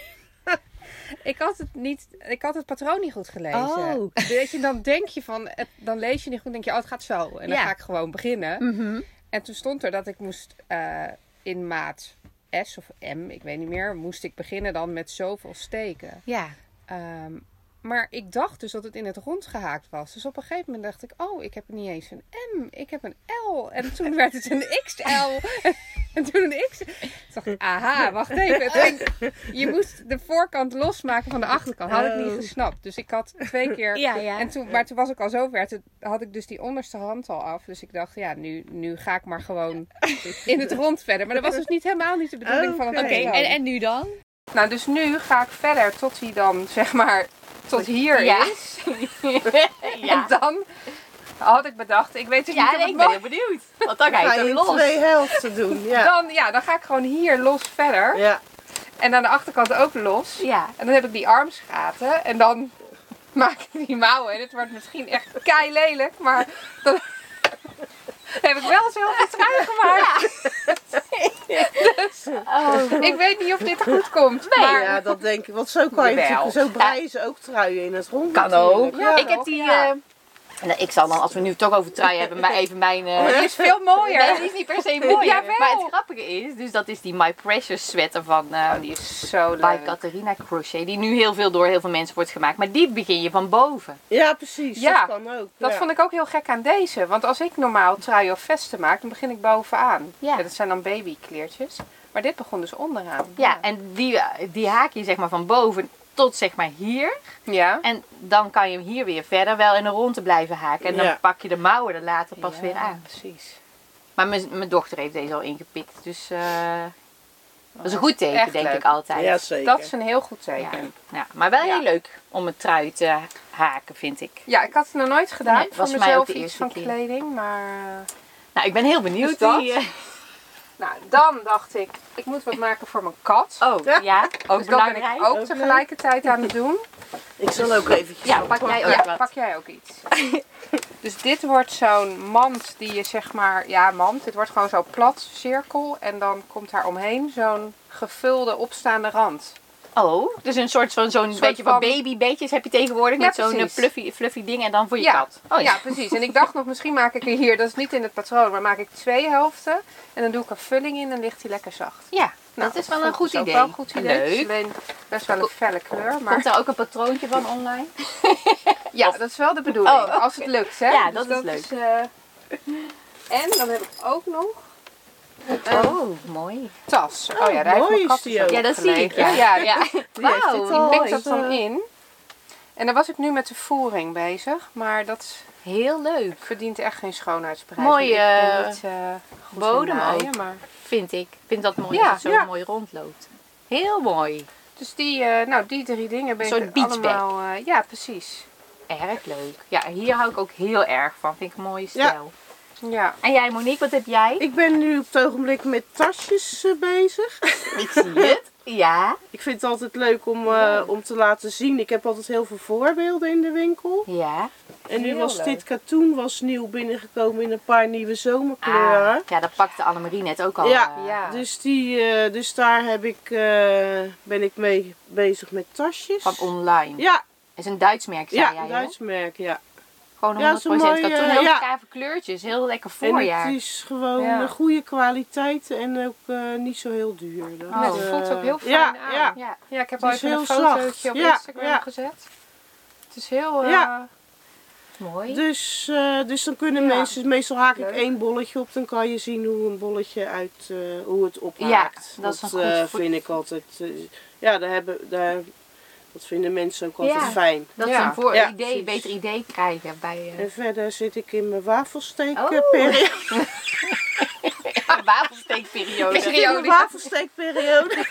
ik, had het niet, ik had het patroon niet goed gelezen. Oh. Weet je, dan denk je van, het- dan lees je niet goed, denk je, oh het gaat zo. En dan Ja. ga ik gewoon beginnen. Mhm. En toen stond er dat ik moest eh, in maat S of M, ik weet niet meer, moest ik beginnen dan met zoveel steken. Ja. Ehm, maar ik dacht dus dat het in het rond gehaakt was. Dus op een gegeven moment dacht ik, oh, ik heb niet eens een M, ik heb een L. En toen werd het een XL. en toen een X. Toen dacht ik, aha, wacht even. Ging- je moest de voorkant losmaken van de achterkant. Had ik niet Oh. gesnapt. Dus ik had twee keer... Ja, ja. En toen, maar toen was ik al zo ver. Toen had ik dus die onderste hand al af. Dus ik dacht, ja, nu, nu ga ik maar gewoon in het rond verder. Maar dat was dus niet helemaal niet de bedoeling van het Oké. En, en nu dan? Nou, dus nu ga ik verder tot hij dan, zeg maar, tot hier Ja. is. Ja. En dan had ik bedacht, ik weet Ja, niet of het ik ben heel benieuwd. Want dan ga je los. twee helften doen. Ja. Dan, ja, dan ga ik gewoon hier los verder. ja. En aan de achterkant ook los. Ja. En dan heb ik die armsgaten. En dan maak ik die mouwen. En het wordt misschien echt kei lelijk. Maar dan heb ik wel zoveel trui gemaakt. Dus Oh. ik weet niet of dit goed komt. maar ja, dat denk ik. Want zo kan je zo breien ze ook truien in het rond. Kan ook. Ja. ik heb die... Ja. Nou, ik zal dan, als we nu toch over trui hebben, maar even mijn... die is veel mooier. Nee, die is niet per se mooi. Jawel. Maar het grappige is, dus dat is die My Precious sweater van eh, die is zo leuk. Catharina Crochet. Die nu heel veel door heel veel mensen wordt gemaakt. Maar die begin je van boven. Ja, precies. Ja, dat kan ook. Dat ja. vond ik ook heel gek aan deze. Want als ik normaal truien of vesten maak, dan begin ik bovenaan. Ja. dat zijn dan babykleertjes. Maar dit begon dus onderaan. Ja, en die, die haak je zeg maar van boven tot zeg maar hier. Ja. En dan kan je hem hier weer verder wel in een ronde blijven haken. En dan Ja. pak je de mouwen er later pas Ja, weer aan. Precies. Maar mijn, mijn dochter heeft deze al ingepikt. Dus eh, dat is een Oh, goed teken, echt denk leuk. ik altijd. Ja, zeker. Dat is een heel goed teken. Ja, maar wel Ja. heel leuk om een trui te haken, vind ik. Ja, ik had het nog nooit gedaan. Nee, voor was mij mezelf ook de iets eerste van keer. kleding. Maar eh, Nou, ik ben heel benieuwd. Dus dat? Die, eh, nou, dan dacht ik, ik moet wat maken voor mijn kat. oh, ja, ook dus dat ben ik ook Ook tegelijkertijd aan het doen. Ik zal ook eventjes Ja, pak jij ook Ja, wat. pak jij ook iets. dus dit wordt zo'n mand die je zeg maar, ja mand, dit wordt gewoon zo'n plat cirkel en dan komt daar omheen zo'n gevulde opstaande rand. Oh, dus een soort van zo'n beetje van van- babybeetjes heb je tegenwoordig Ja, met zo'n eh, fluffy, fluffy ding en dan voor je Ja. kat. Oh ja. precies. En ik dacht nog, misschien maak ik er hier, dat is niet in het patroon, maar maak ik twee helften en dan doe ik er vulling in en ligt die lekker zacht. Ja, Nou, dat is wel een goed dus idee. wel een goed idee. Leuk. alleen best wel een felle kleur, maar Komt daar ook een patroontje van online? ja, dat is wel de bedoeling. Oh. Als het lukt, hè? Ja, Dus dat is leuk. eh, En dan heb ik ook nog Oh, mooi. tas. Oh, ja, daar heeft mooi mijn is ook. ook Ja, dat zie ik. Ja, Ja, ja. Heeft Wauw, ik pik dat dan in. En dan was ik nu met de voering bezig, maar dat Heel leuk, verdient echt geen schoonheidsprijs. Mooi, Want ik ben eh, niet, eh, bodem naaien, ook. Maar... vind ik. Ik vind dat mooi Ja, dat het zo ja. mooi rondloopt. Heel mooi. Dus die, eh, nou, die drie dingen ben ik allemaal... eh, ja, precies. Erg leuk. Ja, hier hou ik ook heel erg van. Vind ik een mooie stijl. Ja. En jij Monique, wat heb jij? Ik ben nu op het ogenblik met tasjes eh, bezig. Ik zie het. Ja. Ik vind het altijd leuk om, eh, om te laten zien. Ik heb altijd heel veel voorbeelden in de winkel. Ja. En nu Heel was leuk. dit katoen was nieuw binnengekomen in een paar nieuwe zomerkleuren. Ah, ja, dat pakte Annemarie net ook al. Ja, ja. Dus, die, eh, dus daar heb ik, eh, ben ik mee bezig met tasjes. Van online. Ja, Het is een Duits merk, zei ja jij, een? Duits merk, ja. Gewoon 100% Ja, zo'n mooi, katoen. eh, Heel ja. gave kleurtjes. Heel lekker En voorjaar. het is gewoon Ja. een goede kwaliteit en ook eh, niet zo heel duur. Dat, Oh. Het voelt ook heel fijn ja, aan. Ja, Ja. Ja, ik heb al even een fotootje zacht. op Instagram ja. gezet. Het is heel... eh, Ja. mooi. Dus, eh, dus dan kunnen Ja. mensen, meestal haak ik Leuk. één bolletje op, dan kan je zien hoe een bolletje uit, eh, hoe het ophaakt. Ja, dat is een goed eh, vind ik altijd, eh, ja, daar hebben, daar, dat vinden mensen ook altijd Ja. fijn. Dat Ja. ze een voor Ja, idee, beter idee krijgen bij En verder zit ik in mijn Oh. eh, periode. de wafelsteekperiode. Ik zit in mijn wafelsteekperiode.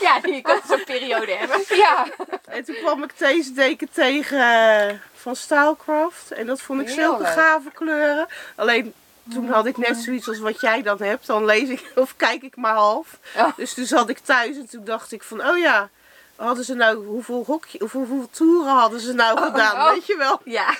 ja, je kunt zo'n periode hebben. Ja. En toen kwam ik deze deken tegen eh, van Stylecraft. En dat vond ik zulke gave kleuren. Alleen toen had ik net zoiets als wat jij dan hebt. Dan lees ik of kijk ik maar half. Oh. Dus toen zat ik thuis en toen dacht ik van, oh ja. Hadden ze nou, hoeveel, hokje, hoeveel, hoeveel toeren hadden ze nou gedaan? oh. Weet je wel? Ja.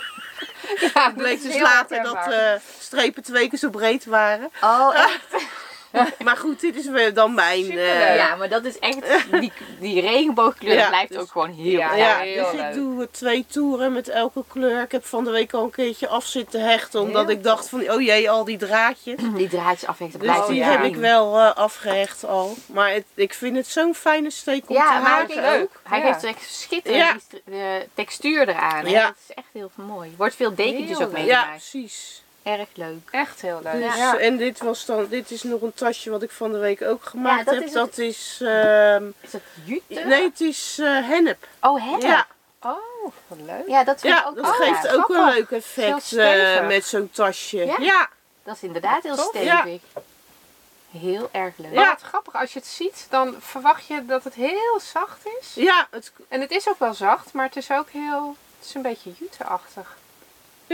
ja bleek dus later dat eh, strepen twee keer zo breed waren. Oh, echt? Maar goed, dit is weer dan mijn... Eh, Ja, maar dat is echt, die, die regenboogkleur Ja, blijft dus- ook gewoon heel Ja. Ja, heel dus leuk. ik doe eh, twee toeren met elke kleur. Ik heb van de week al een keertje af zitten hechten. Omdat Heel ik dacht van, oh jee, al die draadjes. Die draadjes afhechten Dus blijft die ja. heb ik wel eh, afgehecht al. Maar het, ik vind het zo'n fijne steek om te Ja, maar haken. hij, leuk. hij Ja. geeft echt schitterend Ja. die st- de textuur eraan. hè. Ja. Dat is echt heel mooi. Wordt veel dekentjes Heel ook mee Ja, precies. Erg leuk. Echt heel leuk. Dus, Ja. En dit, was dan, dit is nog een tasje wat ik van de week ook gemaakt dat heb. is het. dat is... ehm, Is dat jute? nee, het is eh, hennep. Oh, hè? Ja, Oh, wat leuk. Ja, dat vind ik ja ook dat wel geeft ook een leuk effect eh, met zo'n tasje. Ja? ja. Dat is inderdaad heel stevig. Heel erg leuk. Maar wat grappig, als je het ziet, dan verwacht je dat het heel zacht is. Ja, het, En het is ook wel zacht, maar het is ook heel... Het is een beetje juteachtig.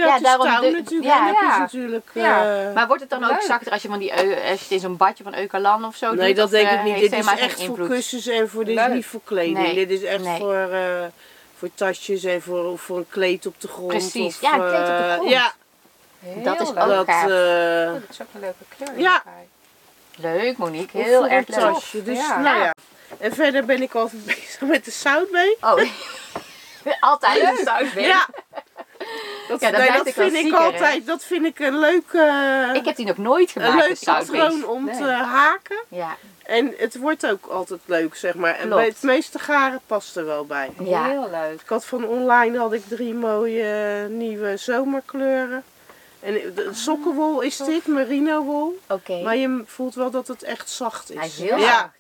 Ja, Ja, het is daarom touw de- natuurlijk. ja. Ja. natuurlijk... Ja. eh, Maar wordt het dan ook Leuk. zachter als je, van die, als je het in zo'n badje van Eucalan of zo Nee, doet? dat Of, denk eh, ik niet. heeft Dit is echt voor kussens en voor dit is niet voor kleding. Nee, Dit is echt nee. voor, eh, voor tasjes en voor, voor een kleed op de grond. Precies. Of, Ja, een kleed op de eh, grond. Ja, Heel Dat is ook dat, gaaf. eh, Oh, dit is ook een leuke kleur Ja. Leuk, Monique. Heel erg leuk. tasje. Dus, Ja. nou ja. En verder ben ik altijd bezig met de zoutbee. Oh. Altijd een zoutbeek. Ja. Dat, Ja, dat nee, blijft dat een vind ik altijd, dat vind ik een leuk, eh, Ik heb die nog nooit een gemaakt, de leuk patroon om Nee. te haken. Ja. En het wordt ook altijd leuk, zeg maar. En Klopt. bij het meeste garen past er wel bij. Ja. Heel leuk. Ik had van online had ik drie mooie nieuwe zomerkleuren. En de sokkenwol is dit, merino wol. Oké. Maar je voelt wel dat het echt zacht is. Hij is heel ja. zacht.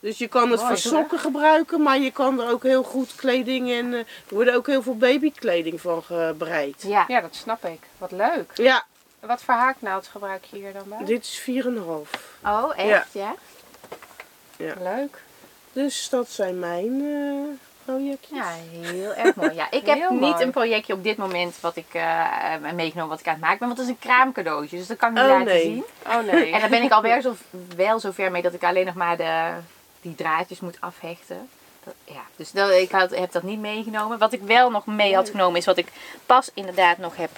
Dus je kan het Mooi, voor hè? sokken gebruiken, maar je kan er ook heel goed kleding en eh, er worden ook heel veel babykleding van gebreid. Ja. Ja, dat snap ik. Wat leuk. Ja, Wat voor haaknaald gebruik je hier dan bij? dit is 4,5. Oh, echt? Ja. Leuk. Dus dat zijn mijn eh, projectjes. Ja, heel erg mooi. Ja, ik heb Heel niet mooi. een projectje op dit moment wat ik eh, eh, meegenomen wat ik aan het maken ben. Want het is een kraamcadeautje, dus dat kan ik niet Oh, laten nee. zien. Oh nee. En daar ben ik alweer zo, wel zover mee dat ik alleen nog maar de, die draadjes moet afhechten. Dat, ja, dus dat, ik had, heb dat niet meegenomen. Wat ik wel nog mee had genomen is wat ik pas inderdaad nog heb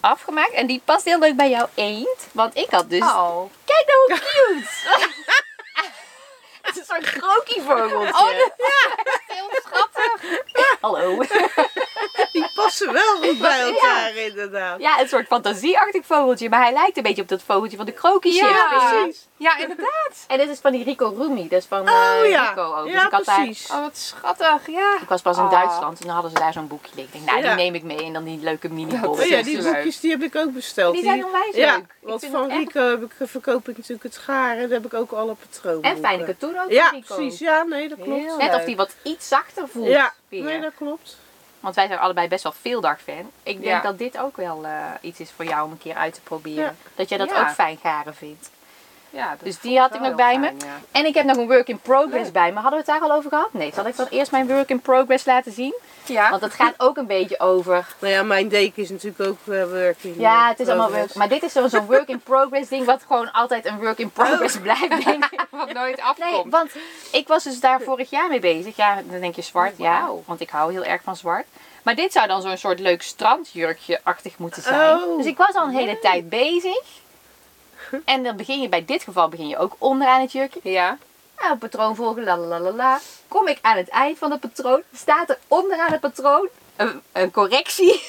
afgemaakt. En die past heel leuk bij jouw eend. Want ik had dus... Oh. Kijk nou hoe cute! Het is een soort krokievogeltje. Oh, dat- Heel schattig. Hallo. Die passen wel goed bij elkaar inderdaad. Ja, een soort fantasieachtig vogeltje. Maar hij lijkt een beetje op dat vogeltje van de krokieship. Ja, precies. Ja, inderdaad. En dit is van die Rico Rumi. Dat is van eh, Oh ja, Rico ook. Dus ja ik, had daar, precies. Oh, wat schattig. Ja. ik was pas in Oh. Duitsland en dan hadden ze daar zo'n boekje liggen. Ik denk, nou, Ja. die neem ik mee. En dan die leuke mini Oh ja, die boekjes die heb ik ook besteld. Die zijn onwijs ja, leuk. Ik want van echt- Rico heb ik, verkoop ik natuurlijk het garen. Daar heb ik ook alle patronen. En fijne katoen ook Ja, van Rico. precies. Ja, nee, dat klopt. Net of die wat iets zachter voelt. Ja, nee, dat klopt. Want wij zijn allebei best wel veel dagfan. Ik denk Ja. dat dit ook wel eh, iets is voor jou om een keer uit te proberen. Ja. Dat jij dat ook fijn garen vindt. Ja, Dus die had ik nog bij me. ja. En ik heb nog een work in progress Leuk. bij me. Hadden we het daar al over gehad? Nee, zal ik dan eerst mijn work in progress laten zien? Ja. Want het gaat ook een beetje over. Nou ja, mijn deken is natuurlijk ook eh, working. Ja, het is allemaal work. Maar dit is zo- zo'n work in progress ding, wat gewoon altijd een work in progress blijft, denk ik. Wat nooit Nee, afkomt. want ik was dus daar vorig jaar mee bezig. Ja, dan denk je zwart, Oh, ja. Want ik hou heel erg van zwart. Maar dit zou dan zo'n soort leuk strandjurkje-achtig moeten zijn. Oh. Dus ik was al een hele tijd bezig. En dan begin je, bij dit geval begin je ook onderaan het jurkje. Ja. Nou, patroon volgen, la la la la. Kom ik aan het eind van het patroon, staat er onderaan het patroon een, een correctie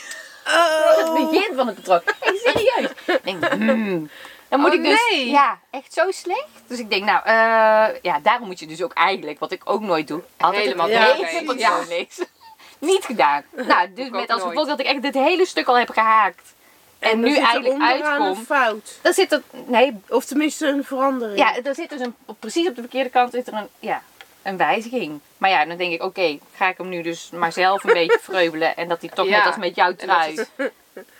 voor het Oh. begin van het patroon. Hey, serieus. Ik denk, hmm. Dan moet Oh, ik dus, nee. ja, echt zo slecht. Dus ik denk, nou, eh, ja, daarom moet je dus ook eigenlijk, wat ik ook nooit doe, altijd Helemaal hele patroon Ja. lezen. Niet gedaan. Nou, dus met als gevolg dat ik echt dit hele stuk al heb gehaakt. En, nu eigenlijk onderaan een fout. Dan zit er, nee, Of tenminste een verandering. ja, er zit dus een, precies op de verkeerde kant zit er een, ja, een wijziging. Maar ja, dan denk ik, oké, ga ik hem nu dus maar zelf een beetje vreubelen. En dat hij toch Ja. net als met dat trui. is-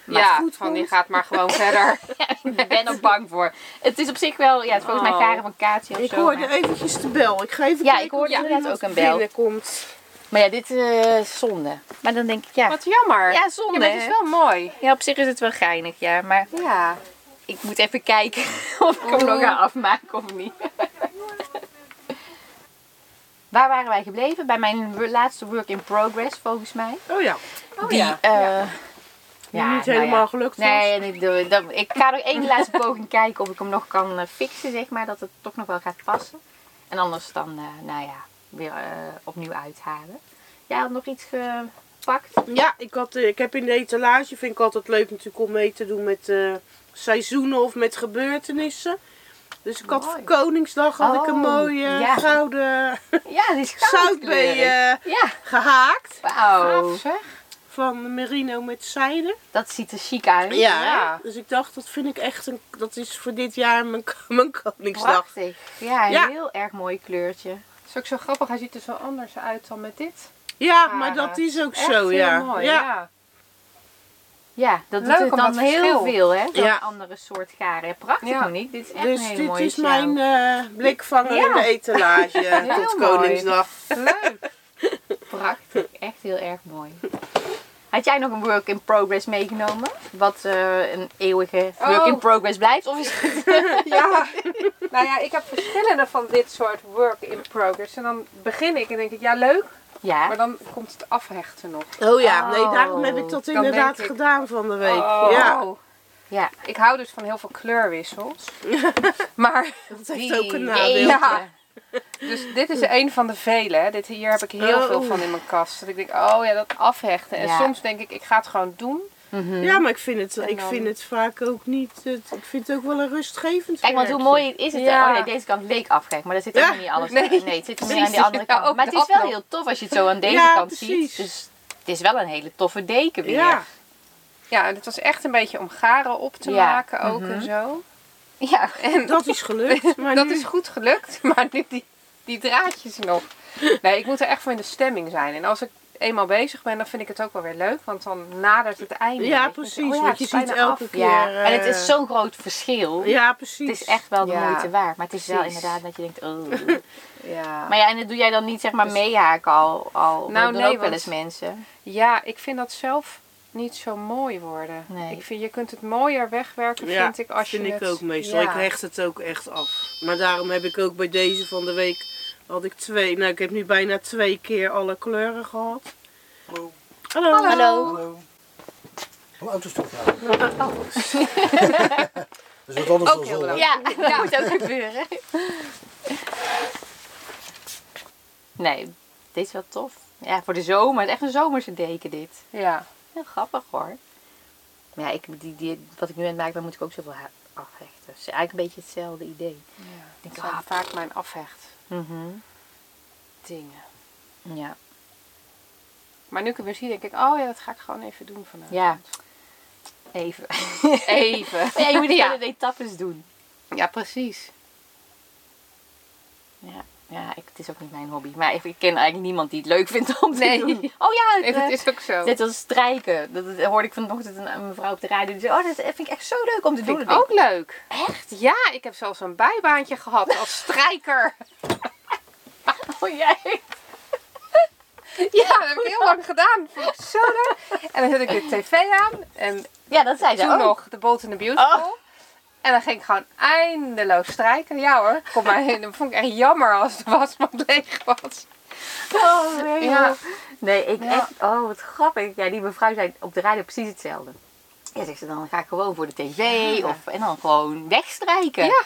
Maar ja, goed van die gaat maar gewoon verder. ik ben er bang voor. Het is op zich wel, ja, het is volgens mij Oh. Karen van Kaatje of Ik zo. hoorde maar- eventjes de bel. Ik ga even Ja, kijken ik hoorde er inderdaad iemand ook een bel. binnenkomt. Maar ja, dit eh, is zonde. Maar dan denk ik, ja. Wat jammer. Ja, zonde, Ja, maar het is wel mooi. Ja, op zich is het wel geinig, ja. Maar Ja. ik moet even kijken of ik hem nog ga afmaken of niet. Waar waren wij gebleven? Bij mijn laatste work in progress, volgens mij. Oh ja, Oh Die, ja. eh, die ja, niet nou helemaal ja. gelukt was. Nee, en ik, doe, dat, ik ga nog één laatste poging kijken of ik hem nog kan eh, fixen, zeg maar. Dat het toch nog wel gaat passen. En anders dan, eh, nou ja, weer eh, opnieuw uithalen. Jij had nog iets gepakt? Ja, ik, had, eh, ik heb in de etalage, vind ik altijd leuk natuurlijk om mee te doen met eh, seizoenen of met gebeurtenissen. Dus ik had Mooi. voor Koningsdag had ik een Oh, mooie ja. gouden Ja, die Ja, gehaakt. wauw. Van merino met zijde. Dat ziet er chic uit. Ja. Dus ik dacht, dat vind ik echt een, dat is voor dit jaar mijn, mijn Koningsdag. Prachtig. Ja, een Ja. heel erg mooi kleurtje. Is ook zo grappig. Hij ziet er zo anders uit dan met dit. Ja, maar dat is ook Echt zo, heel ja. mooi. ja. Ja. Ja, dat Leuk doet het om dan dat heel verschil. veel, hè? Dan Ja. andere soort garen. Prachtig, Ja. Monique. Dit is echt Dus een hele dit is mijn eh, blikvanger Ja. in de etalage Heel tot mooi. Koningsdag. Leuk. Prachtig. Echt heel erg mooi. Had jij nog een work in progress meegenomen? Wat eh, een eeuwige work in Oh. progress blijft? Of is het... Ja. nou ja, ik heb verschillende van dit soort work in progress. En dan begin ik en denk ik, ja leuk. Ja. Maar dan komt het afhechten nog. Oh ja, nee, Oh. daarom heb ik dat Dan inderdaad ik- gedaan van de week. Oh. Ja, Ja. Ik hou dus van heel veel kleurwissels. maar, dat heeft Die- ook een nadeel. Jeetje. Dus dit is een van de vele. hè. Dit, hier heb ik heel Oh. veel van in mijn kast. Dat ik denk, oh ja, dat afhechten. En Ja. soms denk ik, ik ga het gewoon doen. Mhm. Ja, maar ik vind het, ik dan- vind het vaak ook niet. Het, ik vind het ook wel een rustgevend. Kijk, want hoe mooi is het? Ja. Oh nee, deze kant leek afgek, maar daar zit Ja. helemaal niet alles Nee, Nee, het zit meer precies. aan die andere kant. ook maar het is wel nog. heel tof als je het zo aan deze Ja, kant precies. ziet. Dus het is wel een hele toffe deken weer. Ja, Ja, en het was echt een beetje om garen op te Ja. maken ook Mhm. en zo. Ja. En dat is gelukt. Maar dat nu, is goed gelukt, maar nu die, die draadjes nog. Nee, ik moet er echt voor in de stemming zijn. En als ik eenmaal bezig ben, dan vind ik het ook wel weer leuk. Want dan nadert het einde. Ja, precies, Oh ja, want je ziet elke af. keer- Ja, eh, en het is zo'n groot verschil. Ja, precies. Het is echt wel de Ja. moeite waard. Maar het is wel inderdaad dat je denkt, oh. Ja. Maar ja, en dat doe jij dan niet zeg maar meehaken al. al Nou, nee, wel want- eens mensen. ja, ik vind dat zelf niet zo mooi worden. Nee. Ik vind, je kunt het mooier wegwerken, Ja, vind ik, als vind je ik het... ook meestal. Ja. Ik hecht het ook echt af. Maar daarom heb ik ook bij deze van de week had ik twee. Nou, ik heb nu bijna twee keer alle kleuren gehad. Hallo. Hallo. Hallo. Hallo. Een autostuk vragen. Dat is wat anders Ook dan heel zon. leuk. Ja, dat moet ook gebeuren. Nee, dit is wel tof. Ja, voor de zomer. Het is echt een zomerse deken dit. Ja. Heel grappig hoor. Maar ja, ik, die, die, wat ik nu aan het maken ben, moet ik ook zoveel afhechten. Dus eigenlijk een beetje hetzelfde idee. ja. Ik denk, ah, vaak mijn afhecht mhm. dingen. Ja. Maar nu ik het weer zie, denk ik, oh ja, dat ga ik gewoon even doen vanavond. Ja. Even. Even. Ja, je moet het Ja. etappes doen. Ja, precies. Ja, ja ik, het is ook niet mijn hobby. Maar ik, ik ken eigenlijk niemand die het leuk vindt om te Nee. doen. Oh ja, het, Nee, eh, is ook zo. Net als strijken. Dat, dat hoorde ik vanochtend een, een mevrouw op de radio. Die zei, oh, dat vind ik echt zo leuk om te doen. vind ik ook leuk. Echt? Ja, ik heb zelfs een bijbaantje gehad als strijker. Oh jij? Ja, dat heb ik heel lang gedaan. Vond ik zo leuk. En dan zet ik de tv aan. En Ja, dat zei ze toen ook. nog de Bold and the Beautiful. Oh. En dan ging ik gewoon eindeloos strijken. Ja hoor, kom maar heen. Dat vond ik echt jammer als de wasmand leeg was. Oh, nee. Ja. Nee, ik Ja. echt. Oh, wat grappig. Ja, die mevrouw zei op de radio precies hetzelfde. Ja, zegt ze, dan ga ik gewoon voor de tv Ja. of, en dan gewoon wegstrijken. Ja.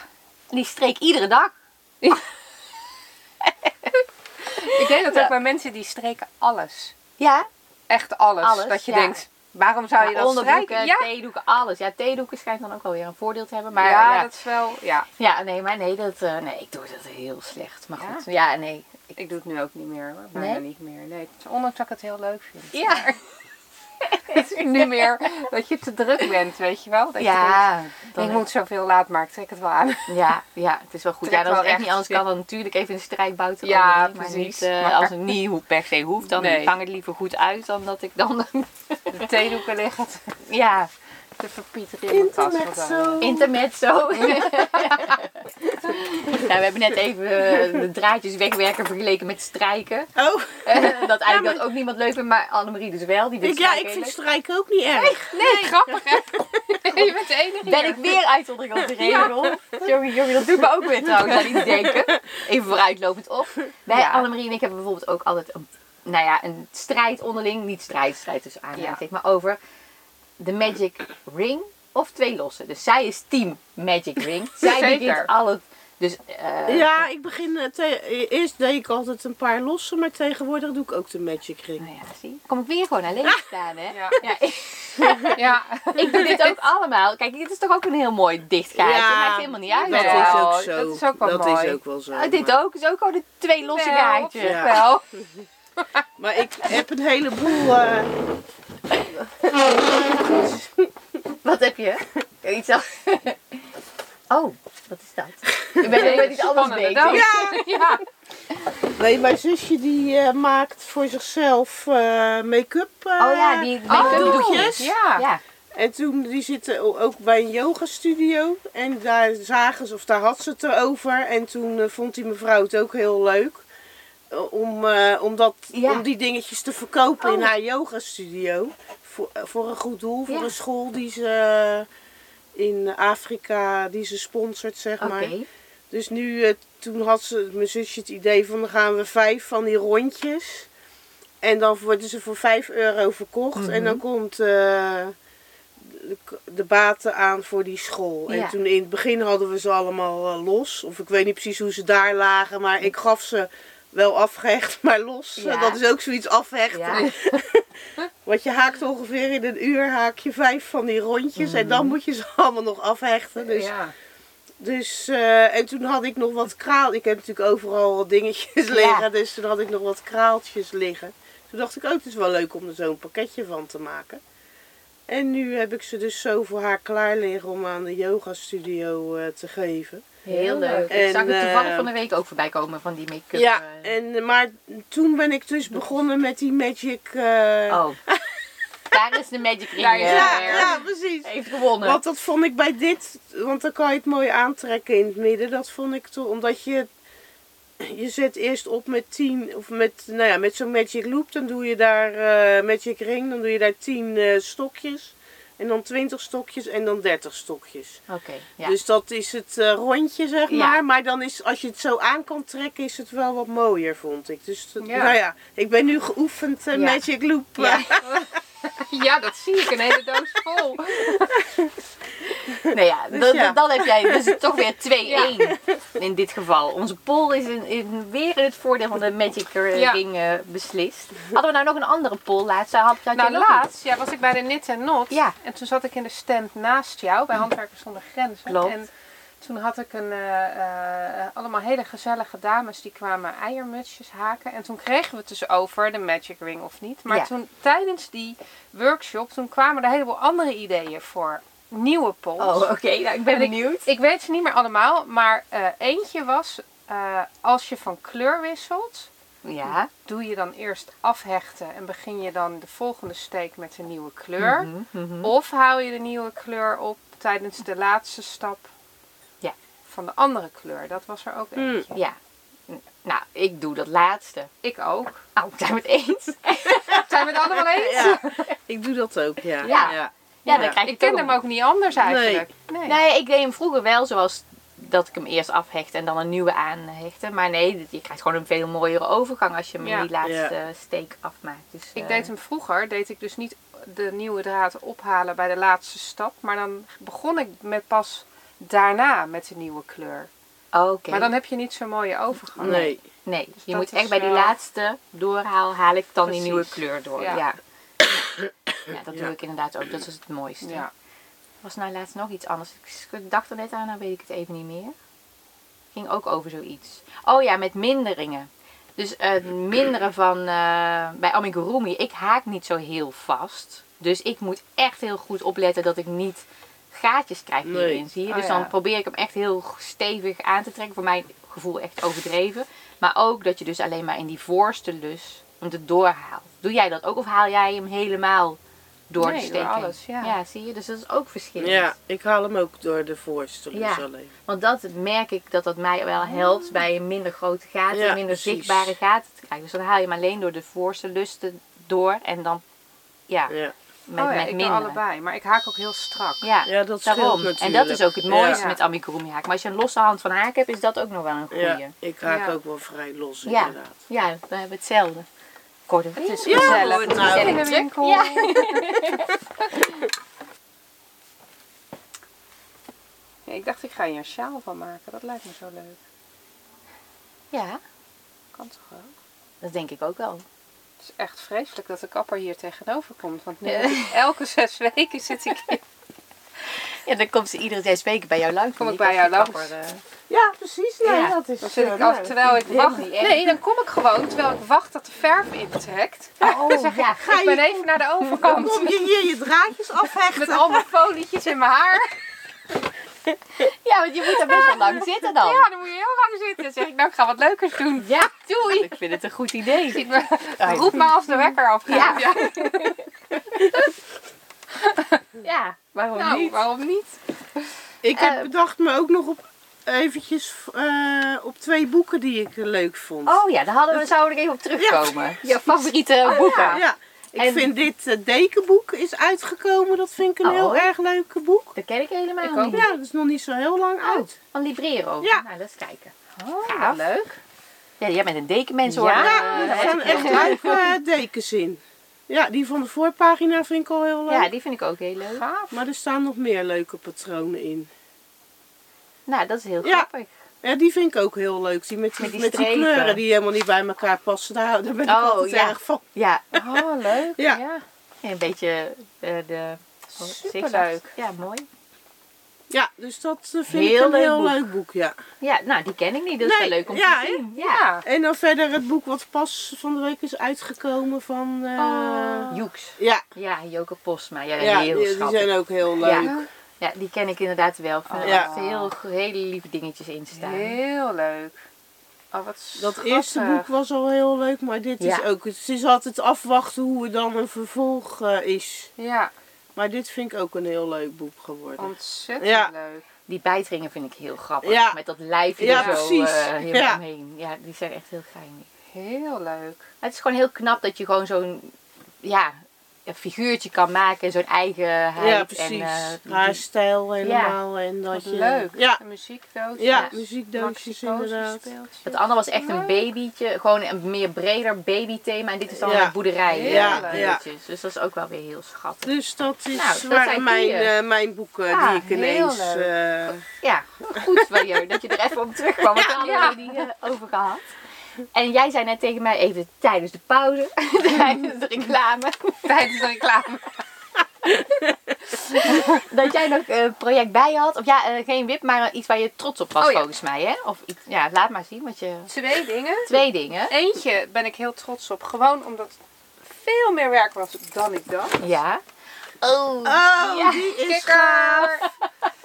En die streek iedere dag. Ik deed dat ook bij mensen die streken alles. Ja, Echt alles. Alles, dat je denkt, waarom zou je ja, dat onderbroeken, strijken? Ja, theedoeken, alles. Ja, theedoeken schijnt dan ook wel weer een voordeel te hebben. Maar ja, ja, dat is wel... Ja. ja nee, maar nee, dat, eh, nee, ik doe dat heel slecht. Maar Ja? goed, ja, nee. Ik doe het nu ook niet meer hoor. Bijna Nee? niet meer. Nee, ondanks dat ik het heel leuk vind. Ja. Het is nu meer dat je te druk bent, weet je wel? Dat je Ja, denkt, dan- ik moet zoveel laat, maar ik trek het wel aan. ja, ja, het is wel goed. Trek Ja, dat is wel echt niet anders kan dan natuurlijk even een strijkbout Ja, precies. Niet, eh, Maar- als het niet hoe per se hoeft, dan Nee. vang het liever goed uit dan dat ik dan... De theedoeken liggen te, ja, te verpieteren in Intermezzo. intermezzo. ja, we hebben net even eh, de draadjes wegwerken vergeleken met strijken. Oh, Eh, dat eigenlijk dat ook niemand leuk vindt, maar Annemarie dus wel. Die vindt ik, ja, ik vind leuk. strijken ook niet erg. Nee, grappig hè? je bent de enige Ben hier. ik weer uitzondering op de regel? Jongen, jongen, dat doet me ook weer trouwens aan iets denken. Even vooruitlopend op. Wij, Ja. Annemarie en ik, hebben bijvoorbeeld ook altijd een, nou ja, een strijd onderling. Niet strijd, strijd tussen aanhalingstekens, maar over de Magic Ring of twee lossen. Dus zij is team Magic Ring. Zij begint al het... Dus, eh, Ja, ik begin. eh, te- eerst deed ik altijd een paar losse, maar tegenwoordig doe ik ook de Magic Ring. Nou ja, zie. Kom ik weer gewoon alleen staan, hè? Ja. Ja, ik, Ja, ik doe dit ook allemaal. Kijk, dit is toch ook een heel mooi dicht gaatje. Ja, Maakt helemaal niet uit. Dat Nee, is wel. ook zo. dat is ook wel dat mooi. is ook wel zo. Oh, dit maar- ook. is ook gewoon de twee losse gaatjes. Ja. Wel. Maar ik heb een heleboel. eh, Wat heb je? Iets al... Oh, wat is dat? Ik ben, ik ben iets anders bezig. Ja. nee, mijn zusje die eh, maakt voor zichzelf eh, make-up. eh, Oh ja, die make-up doekjes. doekjes. Ja. Ja. En toen, die zitten ook bij een yogastudio. En daar zagen ze, of daar had ze het erover. En toen vond die mevrouw het ook heel leuk. Eh, Om, eh, om, dat, Ja. om die dingetjes te verkopen in Oh. haar yogastudio. Voor, eh, voor een goed doel, voor Ja. een school die ze in Afrika, die ze sponsort, zeg maar. Dus nu, toen had ze, mijn zusje het idee van dan gaan we vijf van die rondjes. En dan worden ze voor 5 euro verkocht. En dan komt de, de baten aan voor die school. Ja. En toen in het begin hadden we ze allemaal los. Of ik weet niet precies hoe ze daar lagen. Maar ik gaf ze wel afgehecht, maar los. Ja. Dat is ook zoiets afhechten. Ja. Want je haakt ongeveer in een uur haak je vijf van die rondjes. En dan moet je ze allemaal nog afhechten. Dus Ja. dus, eh, en toen had ik nog wat kraal. Ik heb natuurlijk overal wat dingetjes liggen. Dus toen had ik nog wat kraaltjes liggen. Toen dacht ik ook, het is wel leuk om er zo'n pakketje van te maken. En nu heb ik ze dus zo voor haar klaar liggen om aan de yoga studio eh, te geven. Heel leuk. En, ik zag het toevallig eh, van de week ook voorbij komen van die make-up. ja, eh. en, maar toen ben ik dus begonnen met die magic... eh, Oh. Daar is de Magic Ring. Ja, weer. ja, precies. Heeft gewonnen. Want dat vond ik bij dit, want dan kan je het mooi aantrekken in het midden. Dat vond ik toch, omdat je, je zet eerst op met 10, of met, nou ja, met zo'n magic loop. Dan doe je daar eh, magic ring, dan doe je daar 10 eh, stokjes. En dan 20 stokjes en dan 30 stokjes. Oké, ja. Dus dat is het eh, rondje, zeg Ja. maar. Maar dan is, als je het zo aan kan trekken, is het wel wat mooier, vond ik. Dus dat- Ja. nou ja, ik ben nu geoefend eh, Ja. magic loop. Ja. ja, dat zie ik. Een hele doos vol. Ja, Dus dan, ja. dan heb jij dus toch weer 2-1 in dit geval. Onze poll is in, in weer in het voordeel van de Magic. Ring eh, beslist. Hadden we nou nog een andere poll laatst? Had, Nou, laatst ja, was ik bij de Knit en Not. Ja. En toen zat ik in de stand naast jou bij Handwerkers zonder Grenzen. Klopt. En toen had ik een, eh, eh, allemaal hele gezellige dames die kwamen eiermutsjes haken. En toen kregen we het dus over de Magic Ring of niet. Maar Ja. toen tijdens die workshop, toen kwamen er een heleboel andere ideeën voor nieuwe polls. Oh, oké. Nou, ik ben En benieuwd. Ik weet ze niet meer allemaal, maar eh, eentje was eh, als je van kleur wisselt, Ja. doe je dan eerst afhechten en begin je dan de volgende steek met een nieuwe kleur. Mhm, mhm. Of haal je de nieuwe kleur op tijdens de laatste stap Ja. van de andere kleur. Dat was er ook Hmm. eentje. Ja. Nou, ik doe dat laatste. Ik ook. Oh, zijn we het eens? Zijn we het allemaal eens? Ja, ik doe dat ook, ja. Ja. ja. Ja, dan krijg Ik ik ken ook hem ook niet anders eigenlijk. Nee. Nee, ik deed hem vroeger wel zoals dat ik hem eerst afhecht en dan een nieuwe aanhechtte. Maar nee, je krijgt gewoon een veel mooiere overgang als je hem Ja. in die laatste Ja. steek afmaakt. Dus, Ik eh, deed hem vroeger, deed ik dus niet de nieuwe draad ophalen bij de laatste stap. Maar dan begon ik met pas daarna met de nieuwe kleur. Oké. Maar dan heb je niet zo'n mooie overgang. Nee. Nee, je dat moet echt bij die wel- laatste doorhaal haal ik dan die nieuwe kleur door. Ja. Ja. Ja. dat doe ik inderdaad ook. Dat is het mooiste. Ja. Was nou laatst nog iets anders? Ik dacht er net aan, nou weet ik het even niet meer. Ging ook over zoiets. Oh ja, met minderingen. Dus het minderen van eh, bij amigurumi, ik haak niet zo heel vast. Dus ik moet echt heel goed opletten dat ik niet gaatjes krijg Nee. hierin. Zie je? Oh, dus ja. dan probeer ik hem echt heel stevig aan te trekken. Voor mijn gevoel echt overdreven. Maar ook dat je dus alleen maar in die voorste lus hem erdoor haalt. Doe jij dat ook of haal jij hem helemaal door Nee, heen? alles, ja. ja, zie je? Dus dat is ook verschillend. Ja, ik haal hem ook door de voorste lus Ja. alleen. Want dat merk ik dat dat mij wel helpt bij een minder grote gaten, Ja, minder precies. zichtbare gaten te krijgen. Dus dan haal je hem alleen door de voorste lusten door en dan ja, Ja, met, oh ja, met ik minder. doe allebei. Maar ik haak ook heel strak. Ja, ja dat scheelt daarom. natuurlijk. En dat is ook het mooiste Ja. met amigurumi haak. Maar als je een losse hand van haak hebt, is dat ook nog wel een goeie. Ja, Ja, ik haak Ja. ook wel vrij los Ja. inderdaad. we hebben hetzelfde. Korte Het is Ja, gezellig. hoor, Het nou. winkel. Ja. Ja, ik dacht, ik ga hier een sjaal van maken. Dat lijkt me zo leuk. ja, Kan toch wel? dat denk ik ook wel. Het is echt vreselijk dat de kapper hier tegenover komt. Want nu ik elke zes weken zit ik hier. Ja, dan komt ze iedere zes weken bij jou langs. Kom ik Die bij jou kapper, langs. Eh, Ja, precies. Nee, Ja, dat is... Dan zit eh, ik nou, af terwijl ik wacht. Nee, dan kom ik gewoon terwijl ik wacht dat de verf intrekt. Oh, Dan zeg ik, ja. Ga ik ben je- even naar de Dan overkant. kom je hier je draadjes afhechten. Met al mijn folietjes in mijn haar. Ja, want je moet er best wel lang zitten dan. Ja, dan moet je heel lang zitten. Dan zeg ik, nou ik ga wat leukers doen. Ja, doei. Ik vind het een goed idee. Me, roep me als de wekker afgaat. Ja. Ja, waarom Nou, niet? waarom niet? Ik heb Eh, bedacht me ook nog op eventjes eh, op twee boeken die ik leuk vond. Oh ja, daar hadden we, zouden we even op terugkomen. Je favoriete boeken. Ja, ik En- vind dit eh, dekenboek is uitgekomen. Dat vind ik een Oh. heel erg leuk boek. Dat ken ik helemaal Ik niet. Ja, dat is nog niet zo heel lang Oh, uit. van Librero. Ja. Nou, eens kijken. Oh, Gaaf. leuk. Ja, jij bent een dekenmens hoor. Ja, Ja, er ik echt leuke eh, dekens in. Ja, die van de voorpagina vind ik al heel leuk. Ja, die vind ik ook heel leuk. Gaaf. Maar er staan nog meer leuke patronen in. Nou, dat is heel Ja. grappig. Ja, die vind ik ook heel leuk. Die met die, Met die met die strepen. kleuren die helemaal niet bij elkaar passen. Daar, daar ben ik Oh, altijd ja. erg van. Ja, Oh, leuk. Ja. ja. en een beetje eh, de... Superleuk. Ja, mooi. Ja, dus dat eh, vind Heel ik een leuk heel boek. leuk boek, ja. Ja, nou, die ken ik niet. Dat is wel leuk om ja, te zien. Ja. Ja. En dan verder het boek wat pas van de week is uitgekomen van... Oh. Joeks. Ja, Ja, Joke Postma. Ja, ja heel die, die zijn ook heel leuk. Ja. Die ken ik inderdaad wel. Ik vind er Ja. heel, hele lieve dingetjes in staan. Heel leuk. Oh, wat Dat schattig. eerste boek was al heel leuk, maar dit Ja. is ook... Het is altijd afwachten hoe het dan een vervolg eh, is. Ja, Maar dit vind ik ook een heel leuk boek geworden. ontzettend Ja. leuk. Die bijtringen vind ik heel grappig. Ja. Met dat lijfje Ja, er zo precies. eh, helemaal Ja. omheen. Ja, die zijn echt heel geinig. Heel leuk. Het is gewoon heel knap dat je gewoon zo'n ja, figuurtje kan maken. en Zo'n eigenheid. ja, En, precies. eh, die- Haar stijl helemaal. En dat Wat je, leuk. Ja, Een muziekdoosje. ja, Ja. muziekdoosjes inderdaad. Het andere was echt een babytje. Gewoon een meer breder babythema. En dit is dan Ja. een boerderij. Ja. Dus dat is ook wel weer heel schattig. Dus dat, is, Nou, dat waren zijn mijn, eh, mijn boeken Ja, die ik heel ineens... leuk. eh, Ja, goed van je dat je er even op terugkwam. Want hadden Ja. niet eh, over gehad. En jij zei net tegen mij even tijdens de pauze, tijdens de reclame, Tijdens de reclame. dat jij nog een project bij had. Of ja, eh, geen wip, maar iets waar je trots op was Oh ja. volgens mij. Hè? Of iets, ja, laat maar zien. Want je... Twee dingen. Twee dingen. Eentje ben ik heel trots op. Gewoon omdat veel meer werk was dan ik dacht. Ja. Oh. Oh, Ja. die is Kikker! gaaf.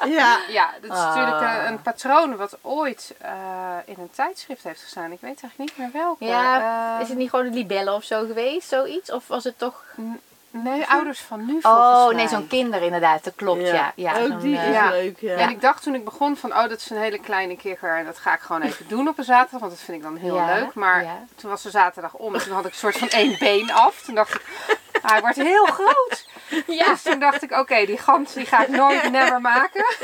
Ja, Ja, dat is Ah. natuurlijk een, een patroon wat ooit eh, in een tijdschrift heeft gestaan. Ik weet eigenlijk niet meer welke. Ja, Eh, is het niet gewoon een libelle of zo geweest, zoiets? Of was het toch... Nee, ouders van nu volgens Oh, mij. nee, zo'n kinder inderdaad. Dat klopt, ja. ja, ook zo'n, die eh, is ja. leuk. Ja. En ik dacht toen ik begon van, oh, dat is een hele kleine kikker. En dat ga ik gewoon even doen op een zaterdag, want dat vind ik dan heel Ja, leuk. Maar ja. toen was de zaterdag om en toen had ik een soort van één been af. Toen dacht ik, ah, hij wordt heel groot. Ja. Dus toen dacht ik, oké, die gans die ga ik nooit never maken.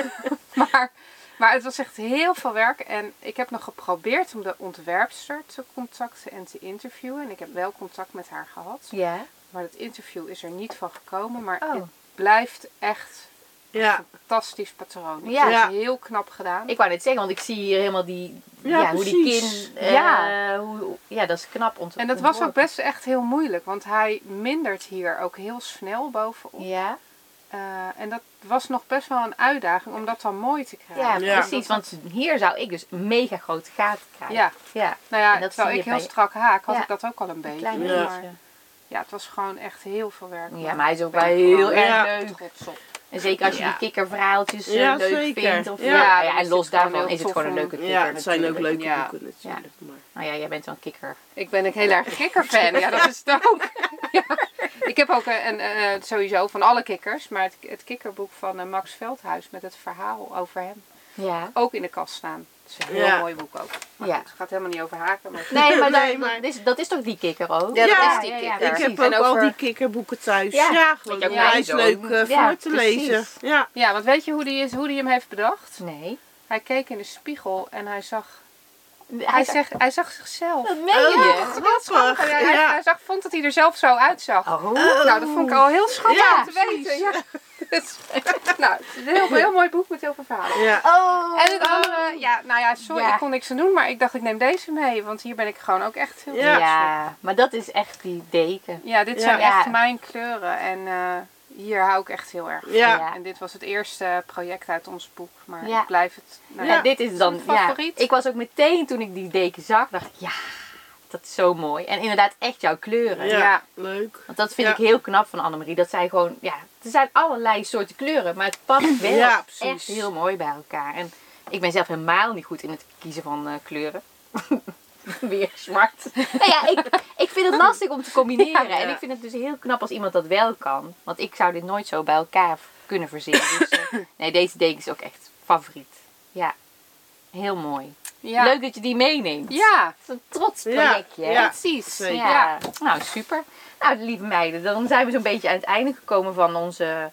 Maar, maar het was echt heel veel werk. En ik heb nog geprobeerd om de ontwerpster te contacten en te interviewen. En ik heb wel contact met haar gehad. Ja. Maar dat interview is er niet van gekomen. Maar Oh. het blijft echt Ja. een fantastisch patroon. Ik Ja. het heel knap gedaan. Ik wou net zeggen, want ik zie hier helemaal die... Ja, Ja, hoe die kin... eh, Ja. hoe, ja, dat is knap ont en dat was ook best echt heel moeilijk. Want hij mindert hier ook heel snel bovenop. Ja. Eh, en dat was nog best wel een uitdaging om dat dan mooi te krijgen. Ja, Ja. precies. Want hier zou ik dus mega grote gaten krijgen. Ja, Ja, nou ja, En dat terwijl ik heel bij- strak haak, had Ja. ik dat ook al een een beetje. klein Ja. beetje. Ja, het was gewoon echt heel veel werk. Ja, maar hij is ook wel heel erg Ja. leuk. trots op. En zeker als je Ja. die kikkerverhaaltjes eh, Ja, leuk zeker. vindt. Of, Ja, ja, en los daarvan is het gewoon een leuke kikker Ja, het zijn ook leuke Ja. boeken natuurlijk. Maar. Nou ja, jij bent wel een kikker. Ik ben een heel erg kikkerfan. Ja, dat is het ook. Ja. Ik heb ook een, een, eh, sowieso van alle kikkers, maar het, het kikkerboek van eh, Max Veldhuis met het verhaal over hem Ja. ook in de kast staan. Het is een heel Ja. mooi boek ook. Maar Ja. goed, het gaat helemaal niet over haken. Maar... Nee, maar, Nee, dat, maar- Dat, is, dat is toch die kikker ook? Ja, dat is die kikker. Ik heb ook al die kikkerboeken thuis. Ja, gewoon is leuk eh, Ja, voor te precies. lezen. Ja. Ja, want weet je hoe die, is, hoe die hem heeft bedacht? Nee. Hij keek in de spiegel en hij zag, Hij, hij zegt, zegt, hij zag zichzelf. dat meen Oh, je? grappig. Hij, Ja. hij zag, vond dat hij er zelf zo uitzag. Oh. Nou, dat vond ik al heel schattig Ja, om te weten. Ja. Dus, nou, het is een heel, heel mooi boek met heel veel verhalen. Ja. Oh. En het andere, ja, nou ja, sorry, Ja. ik kon niks aan doen, maar ik dacht ik neem deze mee, want hier ben ik gewoon ook echt heel Ja. trots op. Ja, maar dat is echt die deken. Ja, dit Ja. zijn Ja. echt mijn kleuren en eh, hier hou ik echt heel erg van. Ja. Ja. En dit was het eerste project uit ons boek, maar Ja. ik blijf het. Nou, Ja, dit is dan. Mijn Ja, favoriet. ik was ook meteen toen ik die deken zag, dacht ik, ja, dat is zo mooi. En inderdaad, echt jouw kleuren. Ja. Ja. Leuk. Want dat vind Ja. ik heel knap van Annemarie. Dat zij gewoon, ja, er zijn allerlei soorten kleuren, maar het past wel echt heel mooi bij elkaar. En ik ben zelf helemaal niet goed in het kiezen van eh, kleuren. Weer zwart. nou ja, ik, ik vind het lastig om te combineren. Ja. En ik vind het dus heel knap als iemand dat wel kan. Want ik zou dit nooit zo bij elkaar kunnen verzinnen. Dus eh, nee, deze deken is ook echt favoriet. Ja, heel mooi. Ja. Leuk dat je die meeneemt. Ja, een trots Ja, projectje. hè? ja. precies. Ja. Ja. nou super. Nou, lieve meiden, dan zijn we zo'n beetje aan het einde gekomen van onze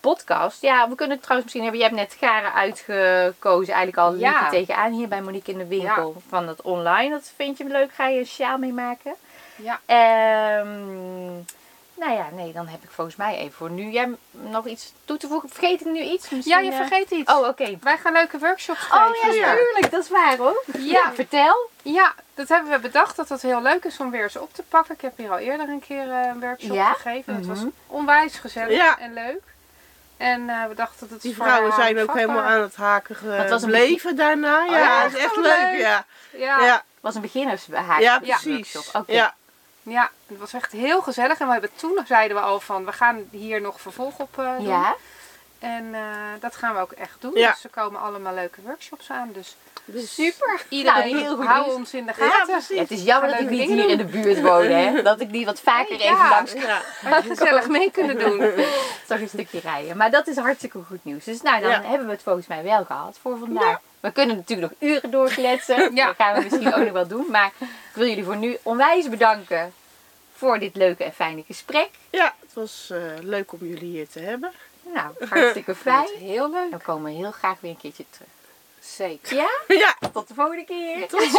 podcast. Ja, we kunnen het trouwens misschien hebben. Je hebt net garen uitgekozen, eigenlijk al liep Ja. je tegenaan hier bij Monique in de winkel van het online. Dat vind je leuk. Ga je een sjaal mee maken? Ja. Ehm, nou ja, nee, dan heb ik volgens mij even voor nu. Jij nog iets toe te voegen? Vergeet ik nu iets? Ja, Misschien, je eh, vergeet iets. Oh, oké. Wij gaan leuke workshops geven. Oh ja, Ja. natuurlijk. Dat is waar hoor. Ja, vertel. Ja, dat hebben we bedacht dat het heel leuk is om weer eens op te pakken. Ik heb hier al eerder een keer eh, een workshop Ja? gegeven. Het was Mhm. onwijs gezellig Ja. en leuk. En eh, we dachten dat het Die vrouwen zijn ook vatbaar- helemaal aan het haken Het was een gebleven daarna. Ja, ja, dat is echt leuk. leuk. Ja. Ja, Ja. was een beginnershaak. Ja, precies. Oké. Ja. ja, het was echt heel gezellig. En we hebben toen zeiden we al van, we gaan hier nog vervolg op eh, doen. Ja. En eh, dat gaan we ook echt doen. Ja. Dus er komen allemaal leuke workshops aan. Dus Dus- Super. iedereen Nou, heel goed hou ons in de Ja, gaten. precies. Ja, het is jammer dat ik niet hier in de buurt woon, hè. Dat ik die wat vaker even ja. langs Ja. Maar gezellig mee kunnen doen. toch een stukje rijden. Maar dat is hartstikke goed nieuws. Dus nou, dan Ja. hebben we het volgens mij wel gehad voor vandaag. We kunnen natuurlijk nog uren doorkletsen. Ja. Dat gaan we misschien ook nog wel doen. Maar ik wil jullie voor nu onwijs bedanken voor dit leuke en fijne gesprek. ja, het was eh, leuk om jullie hier te hebben. Nou, hartstikke fijn. Heel leuk. We komen heel graag weer een keertje terug. Zeker. Ja? Ja, Tot de volgende keer. tot ziens.